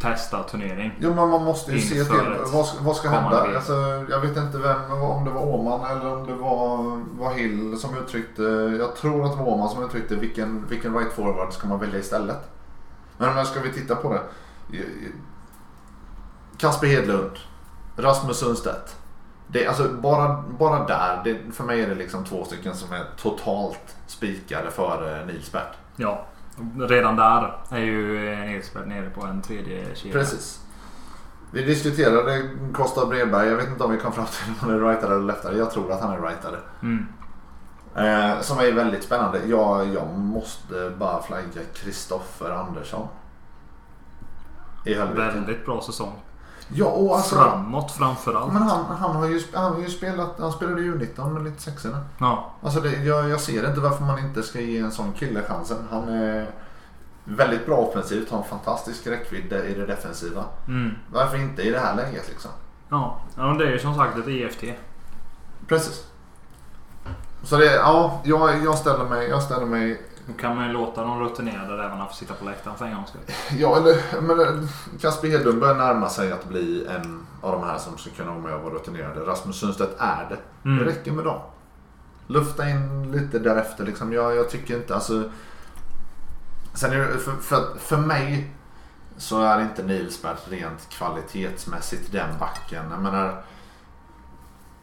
testad turnering. Jo men man måste ju se till vad, ska- vad ska hända. Alltså, jag vet inte vem, om det var Åman eller om det var, var Hill som uttryckte. Jag tror att det var Åman som uttryckte vilken, vilken right forward ska man välja istället. Men jag ska vi titta på det. Kasper Hedlund. Rasmus Sundstedt. Det, alltså bara, bara där. Det, för mig är det liksom två stycken som är totalt spikade för eh, Nils Bert. Ja. Redan där är ju Nilsberg nere på en tredje kedja. Precis. Vi diskuterade Costa Bredberg. Jag vet inte om vi kom fram till om han är rightare eller leftare. Jag tror att han är rightare. Mm. Eh, som är väldigt spännande. Jag, jag måste bara flagga Kristoffer Andersson. I Höllviken. Väldigt bra säsong. Ja, och alltså. Framåt framförallt. Men han, han, har ju, han har ju spelat. Han spelade ju 19 med lite sexorna. Ja. Alltså det, jag, jag ser inte varför man inte ska ge en sån kille chansen. Han är väldigt bra offensivt. Har en fantastisk räckvidd i det defensiva. Mm. Varför inte i det här läget liksom? Ja. ja, men det är ju som sagt ett EFT. Precis. Så det, ja, jag, jag ställer mig, jag ställer mig, Då kan man ju låta de rutinerade rävarna få sitta på läktaren för en gångs skull. ja eller, men eh, Kasper Hedlund börjar närma sig att bli en av de här som ska kunna vara med och vara rutinerade. Rasmus Sundstedt är det. Mm. Det räcker med dem. Lufta in lite därefter liksom. Jag, jag tycker inte, alltså. Sen är det, för, för, för mig så är inte Nilsberg rent kvalitetsmässigt den backen. Jag menar,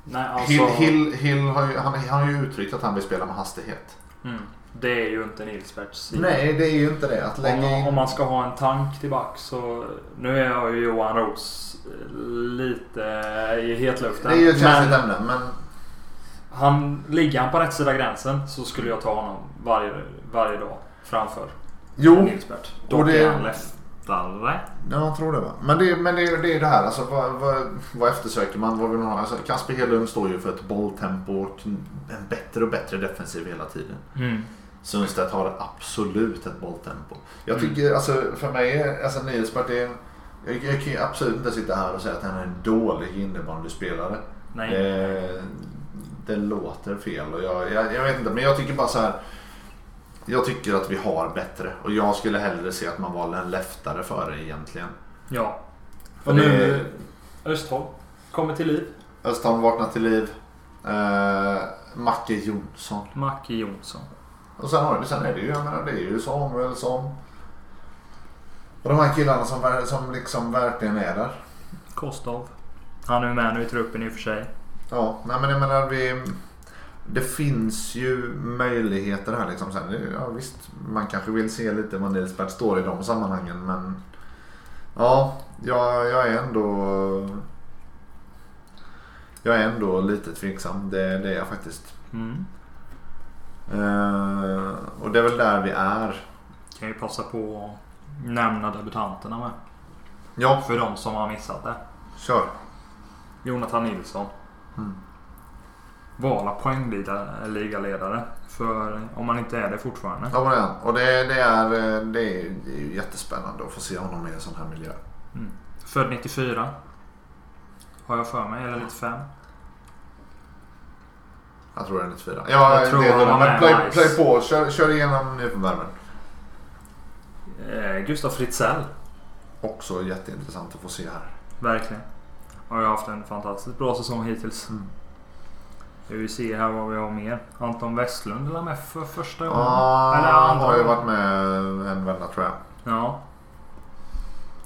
Nej, alltså. Hill, Hill, Hill har ju, han, han har ju uttryckt att han vill spela med hastighet. Mm. Det är ju inte Nilsberts sida. Nej, det är ju inte det. Att Om, lägga in... om man ska ha en tank tillbaka så... Nu är jag ju Johan Roos lite i hetluften. Det är ju ett känsligt men ämne, men han, ligger han på rätt sida gränsen så skulle jag ta honom varje, varje dag framför jo, Nilsbert. Då och det- är han leftare. ja, jag tror det va. Men det, men det, det är det här, alltså vad, vad, vad eftersöker man? Vad vill man ha? Alltså, Kasper Hedlund står ju för ett bolltempo och en bättre och bättre defensiv hela tiden. Mm. Sundstedt har absolut ett bolltempo. Jag Mm. tycker, alltså för mig, är- alltså Nilsberg är en, jag, jag kan ju absolut inte sitta här och säga att han är en dålig innebandyspelare. Nej. Det, det låter fel och jag, jag, jag vet inte men jag tycker bara så här. Jag tycker att vi har bättre och jag skulle hellre se att man valde en leftare före egentligen. Ja. För Och nu det- Östholm kommer till liv. Östholm vaknar till liv. Eh, Macke Jonsson. Macke Jonsson. Och sen, har, sen är det ju, jag menar, det är ju Samuelsson. Och de här killarna som, som liksom verkligen är där. Kostov. Han är med nu i truppen i och för sig. Ja, nej men jag menar vi... Det finns ju möjligheter här liksom. Sen, ja, visst, man kanske vill se lite vad Nilsberg står i de sammanhangen men... Ja, jag, jag är ändå... Jag är ändå lite tveksam. Det, det är jag faktiskt. Mm. Eh, och det är väl där vi är. Kan ju passa på att nämna debutanterna med. Ja, För de som har missat det. kör. Jonathan Nilsson. vara poängligaledare. För om man inte är det fortfarande. Ja, det är. Och det, det, är, det, är, jättespännande att få se honom i en sån här miljö. Mm. Född 94. Har jag för mig. Eller 95. Jag tror det är 94. Ja, Jag tror det är det. play, nice. play på. Kör, kör igenom nyförvärven. Eh, Gustav Fritzell. Också jätteintressant att få se här. Verkligen. Har haft en fantastiskt bra säsong hittills. Mm. Vi ser här vad vi har mer. Anton Westlund är med för första gången. Ja, Eller han har ju varit med en vända tror jag. Ja.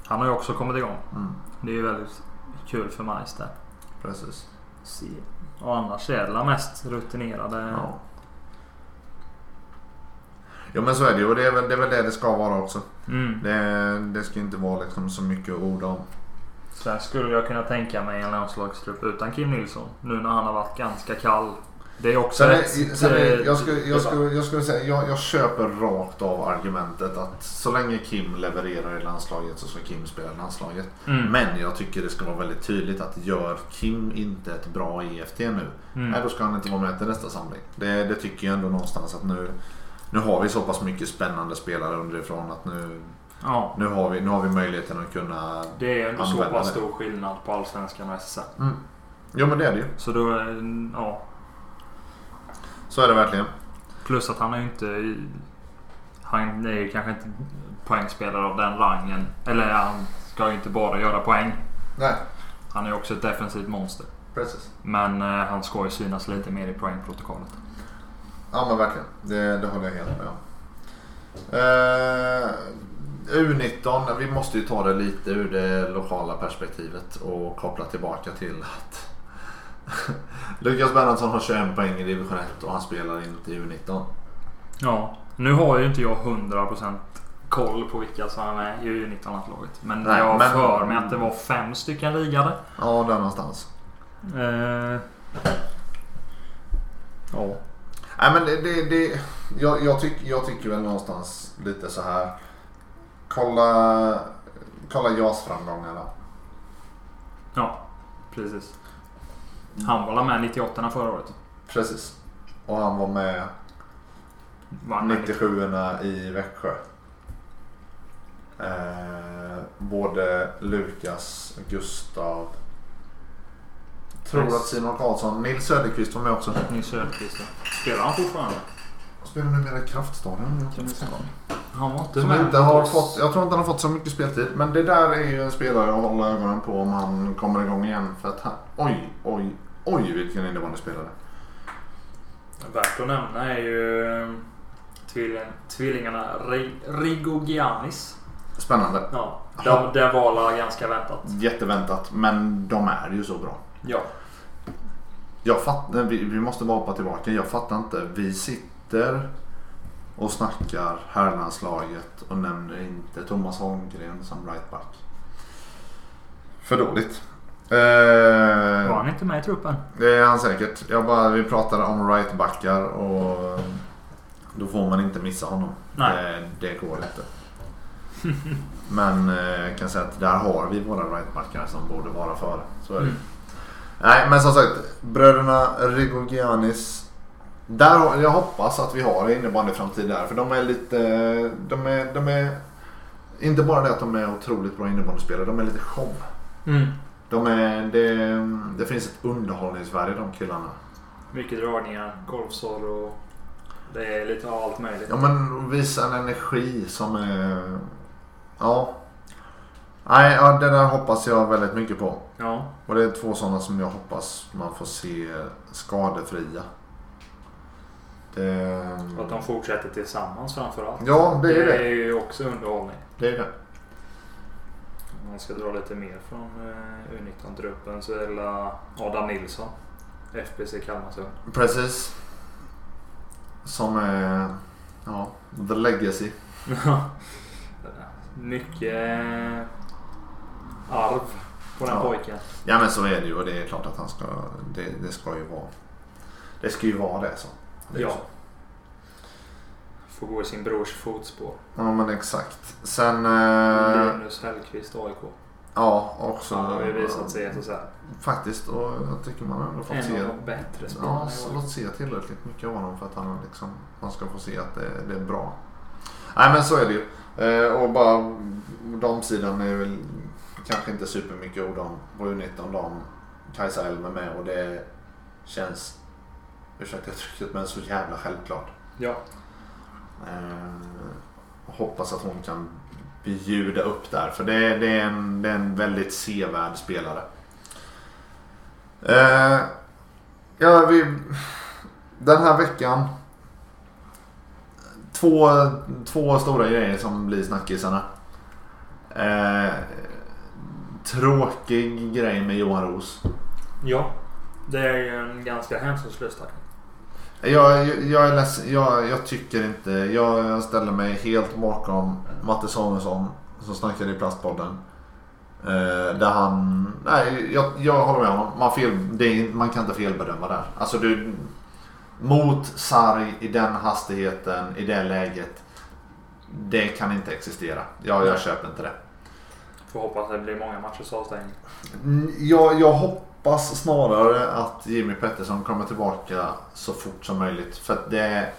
Han har ju också kommit igång. Mm, Det är ju väldigt kul för Majs där. precis. Se. Och annars är det mest rutinerade. Ja. Jo men så är det ju och det är väl det, är väl det det ska vara också. Mm. Det, det ska inte vara liksom så mycket ord om. Sen skulle jag kunna tänka mig en landslagstrupp utan Kim Nilsson. Nu när han har varit ganska kall. Det är också Sen, ett... sen är, eh, jag, skulle, jag, skulle, jag skulle säga, jag, jag köper rakt av argumentet att så länge Kim levererar i landslaget så ska Kim spela i landslaget. Mm. Men jag tycker det ska vara väldigt tydligt att gör Kim inte ett bra EFT nu, Mm. nej då ska han inte vara med till nästa samling. Det, det tycker jag ändå någonstans att nu, nu har vi så pass mycket spännande spelare underifrån att nu, Ja. nu, har, vi, nu har vi möjligheten att kunna... Det är ändå så pass det. stor skillnad på Allsvenskan och SSL. Mm. Jo men det är det ju. Så då, är- ja. Så är det verkligen. Plus att han är ju inte... Han är ju kanske inte poängspelare av den rangen. Eller han ska ju inte bara göra poäng. Nej, Han är ju också ett defensivt monster. precis. Men eh, han ska ju synas lite mer i poängprotokollet. Ja men verkligen. Det, det håller jag helt med om. Eh, U19, vi måste ju ta det lite ur det lokala perspektivet och koppla tillbaka till att Lukas Bernhardsson har 21 poäng i division 1 och han spelar inte i U19. Ja. Nu har ju inte jag 100% koll på vilka som är med i U19-landslaget. Men Nej, jag men- för mig att det var fem stycken rigade. Ja, där någonstans. Eh, ja. Nej men det, det, det jag, jag, tyck, jag tycker väl någonstans lite så här. Kolla, kolla JAS-framgångarna. Ja, precis. Han var med 98 förra året. Precis. Och han var med Var han med 97 i Växjö. Eh, både Lukas, Gustav. Tror att Simon Karlsson, Nils Söderqvist var med också. Nils Söderqvist. Spelar han fortfarande? Spelar numera i Kraftstadion. Han var inte Som med inte har fått, jag tror inte han har fått så mycket speltid. Men det där är ju en spelare att hålla ögonen på om han kommer igång igen. För att han, oj, oj, oj vilken innebandyspelare. Värt att nämna är ju eh, tvilling, tvillingarna Ri- Rigogianis. Spännande. Ja, det, det var ganska väntat. Jätteväntat. Men de är ju så bra. Ja. Jag fattar, vi, vi måste bara hoppa tillbaka. Jag fattar inte. Vi sitter och snackar herrlandslaget och nämner inte Thomas Holmgren som rightback. För dåligt. Eh, Var han inte med i truppen? det är han säkert. Jag bara, vi pratade om rightbackar och då får man inte missa honom. Nej. Det, det går inte. Men eh, jag kan säga att där har vi våra rightbackar som borde vara före. Så är det. Mm. Nej men som sagt, bröderna Rigogianis. Där, jag hoppas att vi har innebandyframtid där. För de är lite... De är, de är... Inte bara det att de är otroligt bra innebandyspelare. De är lite show. Mm. De är, det, det finns ett underhållningsvärde i de killarna. Mycket dragningar, golfsår och det är lite av allt möjligt. Ja men visa en energi som är... Ja. Nej, ja, det där hoppas jag väldigt mycket på. Ja. Och det är två sådana som jag hoppas man får se skadefria. Det, Och att de fortsätter tillsammans framförallt. ja, det är det. är ju också underhållning. Det är det. Om man ska dra lite mer från eh, U19-truppen så är det Adam Nilsson. FBC Kalmarsund. Precis. Som är... Ja, the legacy. Mycket eh, arv på den Ja. pojken. Ja men så är det ju och det är klart att han ska... Det, det ska ju vara... Det ska ju vara det så. Det Ja. så. Får gå i sin brors fotspår. Ja men exakt. Sen... Eh, Linus Hellqvist AIK. Ja, också. Han har ju visat sig så här. Faktiskt. Och jag tycker man ändå fått se. En av de bättre Ja, spelarna så år. låt se tillräckligt mycket av honom för att han liksom, man ska få se att det, det är bra. Nej men så är det ju. Eh, och bara damsidan är väl kanske inte supermycket ord om. På U19 dam. Kajsa Elm är med och det känns, ursäkta uttrycket, men så jävla självklart. Ja. Eh, hoppas att hon kan bjuda upp där. För det, är- det, är, en, det är en väldigt sevärd spelare. Eh, ja, vi, den här veckan. Två, två stora grejer som blir snackisarna. Eh, tråkig grej med Johan Roos. Ja. Det är ju en ganska hänsynslös tackling. Jag, jag, jag är ledsen. Jag, jag tycker inte. Jag, ställer mig helt bakom Matte Samuelsson som snackade i Plastpodden. Eh, där han... Nej, jag, jag håller med honom. Man, fel, är, man kan inte felbedöma där. Alltså du... Mot Sarri i den hastigheten, i det läget. Det kan inte existera. Jag, jag köper inte det. Får hoppas att det blir många matchers avstängning. Mm, Jag, jag hoppas hoppas snarare att Jimmy Pettersson kommer tillbaka så fort som möjligt. För att det...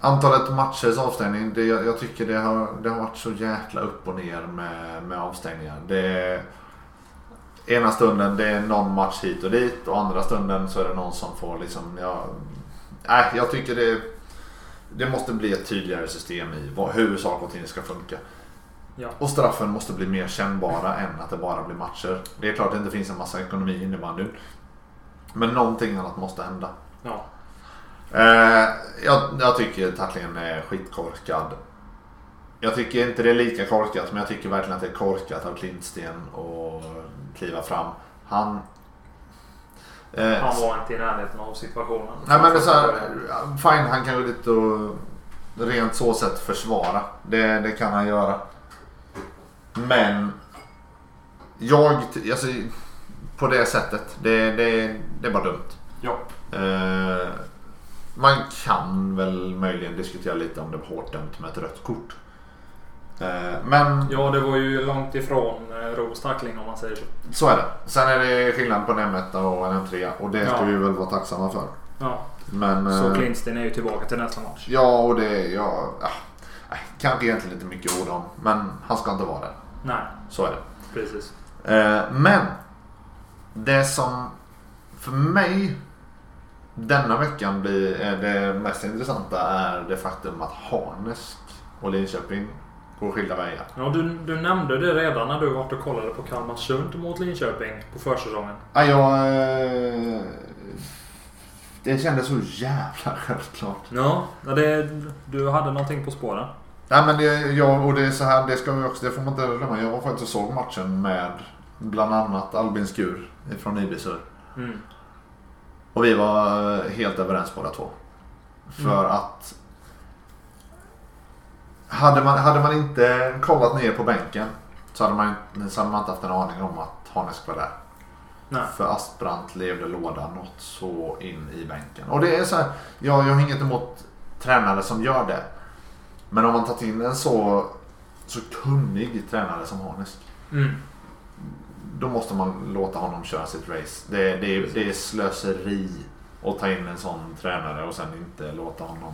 Antalet matchers avstängning, det, jag, jag tycker det har, det har varit så jäkla upp och ner med, med avstängningar. Det, ena stunden det är någon match hit och dit och andra stunden så är det någon som får liksom... Ja, äh, jag tycker det, det måste bli ett tydligare system i vad, hur saker och ting ska funka. Ja. Och straffen måste bli mer kännbara än att det bara blir matcher. Det är klart att det inte finns en massa ekonomi i innebandyn. Men någonting annat måste hända. Ja. Eh, jag, jag tycker tacklingen är skitkorkad. Jag tycker inte det är lika korkat men jag tycker verkligen att det är korkat av Klintsten att kliva fram. Han... Eh, Han var inte i närheten av situationen. Nej men det är så här, fine han kan ju lite och rent så sätt försvara. Det, det kan han göra. Men jag, alltså på det sättet, det, det, det är bara dumt. Ja. Eh, man kan väl möjligen diskutera lite om det var hårt dömt med ett rött kort. Eh, men ja, det var ju långt ifrån eh, Ros tackling om man säger så. så är det. Sen är det skillnad på en M1 och en M3 och det ska Ja. vi väl vara tacksamma för. Ja. Men, Så eh, är ju tillbaka till nästa match. Ja, och det... Ja, nej, kanske egentligen inte mycket ord om. Men han ska inte vara där. Nej, Så är det. precis. Eh, men det som för mig denna veckan blir är det mest intressanta är det faktum att Harnesk och Linköping går skilda vägar. Ja, du, du nämnde det redan när du varit och kollade på Kalmarsund mot Linköping på försäsongen. Ja, jag, eh, det kändes så jävla självklart. Ja, det, du hade någonting på spåren. Nej men det, jag, och det är så här, det ska vi också, det får man inte glömma. Jag var faktiskt och såg matchen med bland annat Albin Skur från Ibisur. Mm. Och vi var helt överens båda två. För Mm. att hade man, hade man inte kollat ner på bänken så hade man, så hade man inte haft en aning om att Harnesk var där. Nej. För Aspbrant levde låda något så in i bänken. Och det är så här, jag, jag har inget emot tränare som gör det. Men om man tagit in en så, så kunnig tränare som Harnesk. Mm. Då måste man låta honom köra sitt race. Det, det, är, det är slöseri att ta in en sån tränare och sen inte låta honom...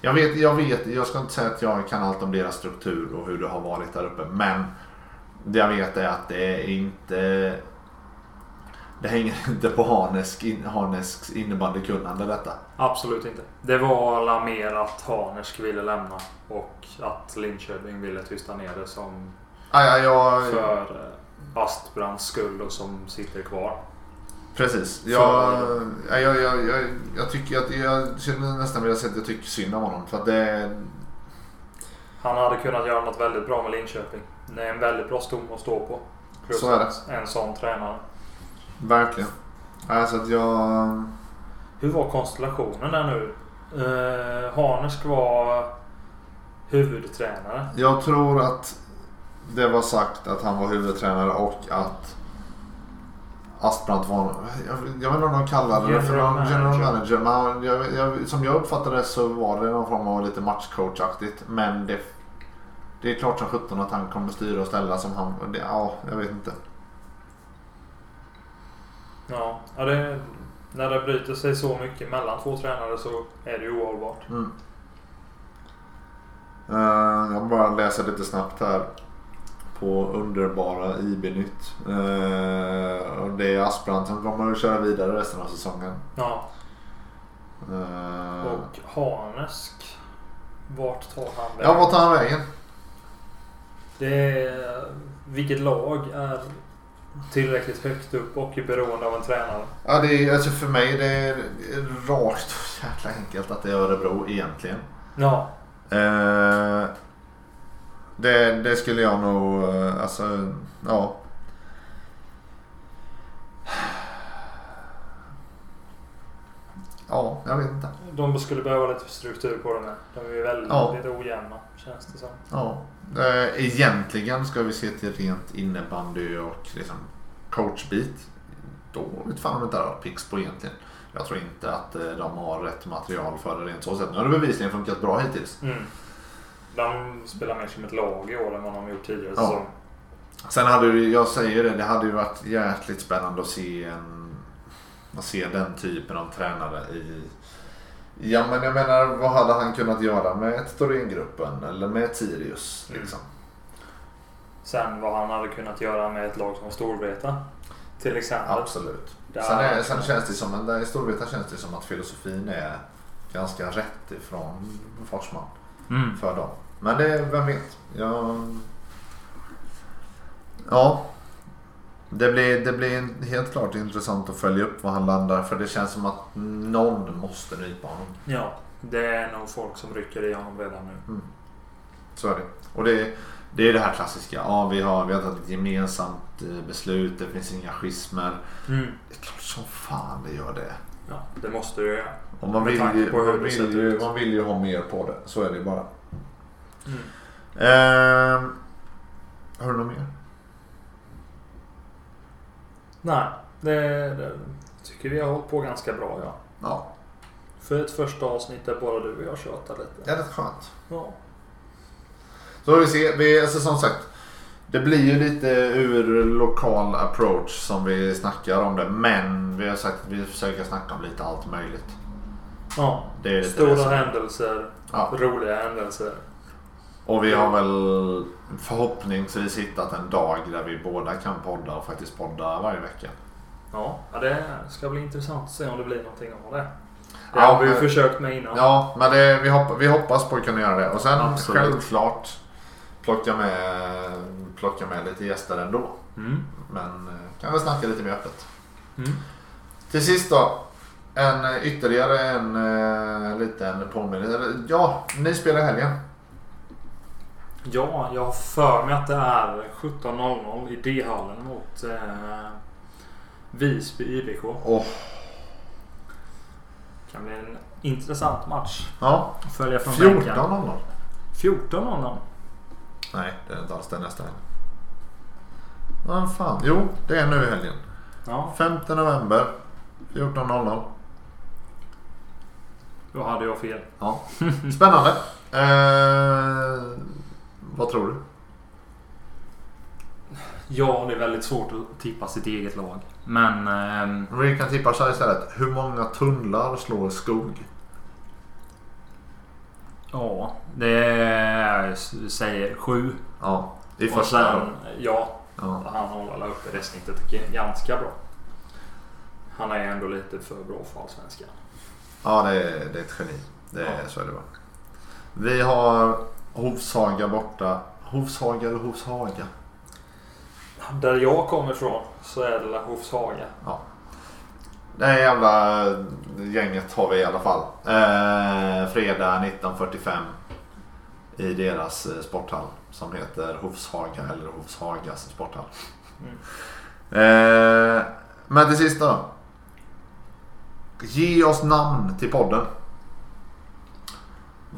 Jag vet, jag vet, jag ska inte säga att jag kan allt om deras struktur och hur det har varit där uppe. Men det jag vet är att det är inte... Det hänger inte på Harnesk, in, Harnesks innebandykunnande detta. Absolut inte. Det var mer att Harnesk ville lämna och att Linköping ville tysta ner det som Ah, ja, jag, för eh, Astbrands skull och som sitter kvar. Precis. Jag, ja, jag, jag, jag, jag tycker att jag känner nästan vilja säga att jag tycker synd om honom. För att det, Han hade kunnat göra något väldigt bra med Linköping. Det är en väldigt bra stomme att stå på. Plus Så är det. en sån tränare. Verkligen. Alltså att jag... Ehm, Hur var konstellationen där nu? Eh, Harnesk var huvudtränare. Jag tror att det var sagt att han var huvudtränare och att Aspbrant var, jag, jag vet inte om de kallade det för någon general manager. Men jag, jag, som jag uppfattade det så var det någon form av lite matchcoachaktigt. Men det, det är klart som sjutton att han kommer styra och ställa som han, det, ja, jag vet inte. Ja, ja det, när det bryter sig så mycket mellan två tränare så är det ju ohållbart. Mm. Uh, jag bara läser lite snabbt här. På underbara IB-nytt. Uh, och det är Asprand som kommer att köra vidare resten av säsongen. Ja, Uh, och Hanesk. Vart tar han ja, vart tar han vägen? Det är, vilket lag är tillräckligt högt upp och är beroende av en tränare? Ja, det är, alltså för mig det är rakt och jäkla enkelt att det är Örebro egentligen. Ja, Eh, det, det skulle jag nog, eh, alltså, ja. Ja, jag vet inte. de skulle behöva lite struktur på det med. De är väldigt Ja. ojämna känns det som. Ja. Eh, egentligen ska vi se till rent innebandy och liksom coachbit. Då vet fan om inte har Pix på egentligen. Jag tror inte att eh, de har rätt material för det rent så sätt. Nu har det bevisligen funkat bra hittills. Mm. De spelar mer som ett lag i år än vad de har gjort tidigare Ja. säsong. Sen hade ju, jag säger det, det hade ju varit jäkligt spännande att se en att se den typen av tränare i Ja men jag menar vad hade han kunnat göra med Thorengruppen eller med Sirius liksom? Sen vad han hade kunnat göra med ett lag som Storvreta. Till exempel. Absolut. Där Sen, är, sen känns det som, där i Storvreta känns det som att filosofin är ganska rätt ifrån Forsman Mm. för dem. Men det, vem vet? Jag... Ja. Det blir, det blir helt klart intressant att följa upp var han landar för det känns som att någon måste nypa honom. Ja, det är nog folk som rycker i honom redan nu. Så är det. Och det, det är det här klassiska. Ja, vi har, vi har tagit ett gemensamt eh, beslut. Det finns inga schismer. Mm. Det är klart som fan det gör det. Ja, det måste du göra. Och man vill, ju, på hur man, det vill ju, man vill ju ha mer på det. Så är det bara. Mm. Ehm, har du något mer? Nej, det, det tycker vi har hållit på ganska bra ja. Ja, För ett första avsnitt där bara du och jag tjatar lite. det är skönt. Ja. Så vi se. Vi, alltså, som sagt. Det blir ju lite ur lokal approach som vi snackar om det. Men vi har sagt att vi försöker snacka om lite allt möjligt. ja. Det är det Stora som- händelser, Ja. roliga händelser. Och vi har väl förhoppningsvis hittat en dag där vi båda kan podda och faktiskt podda varje vecka. Ja, det ska bli intressant att se om det blir någonting av det. Det Ja, har vi ju försökt med innan. Ja, men det, vi, hopp, vi hoppas på att kunna göra det. Och sen Absolut. självklart plocka med, plocka med lite gäster ändå. Mm. Men eh, kan väl snacka lite mer öppet. Mm. Till sist då. En, eh, ytterligare en uh, liten påminnelse. Ja, ni spelar i helgen. Ja, jag har för mig att det är 17.00 i D-hallen mot eh, Visby IBK. Åh, kan bli en intressant match. ja, Följa från bänken. 14.00. 14.00. Nej, det är inte alls det är nästa helg. Vad fan. Jo, det är nu i helgen. Ja, 5 november. 14.00. då hade jag fel. Ja. Spännande. Eh, tror du? Ja, det är väldigt svårt att tippa sitt eget lag. Men ehm, Vi kan tippa så här istället. Hur många tunnlar slår skog? ja, det är, jag säger sju. Ja, i Och första. sen, ja, Ja. han håller väl uppe det snittet ganska bra. Han är ändå lite för bra för allsvenskan. ja, det är, det är ett geni. Det är, Ja. Så är det bara. Vi har Hovshaga borta. Hovshaga eller Hovshaga? Där jag kommer ifrån så är det Lahovshaga. Det här jävla gänget har vi i alla fall. Eh, fredag 19.45 i deras eh, sporthall som heter Hovshaga eller Hovshagas sporthall. Mm. Eh, men till sist då. Ge oss namn till podden.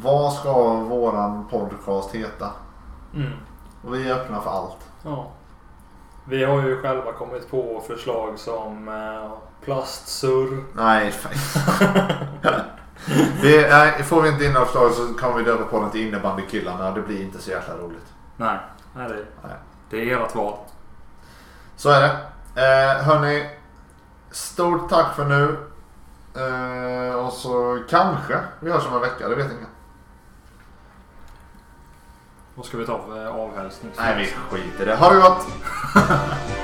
Vad ska våran podcast heta? Mm. Och vi är öppna för allt. Ja. Vi har ju själva kommit på förslag som eh, plastsurr. Nej. Vi, nej, får vi inte in några förslag så kommer vi döpa på den till innebandykillarna. Det blir inte så jäkla roligt. Nej, nej, det, Nej. det är ert val. Så är det. Eh, hörni, stort tack för nu. Eh, och så kanske vi hörs om en vecka, det vet ingen. Vad ska vi ta för avhälsning? Nej, vi skiter i det. Ha det gott!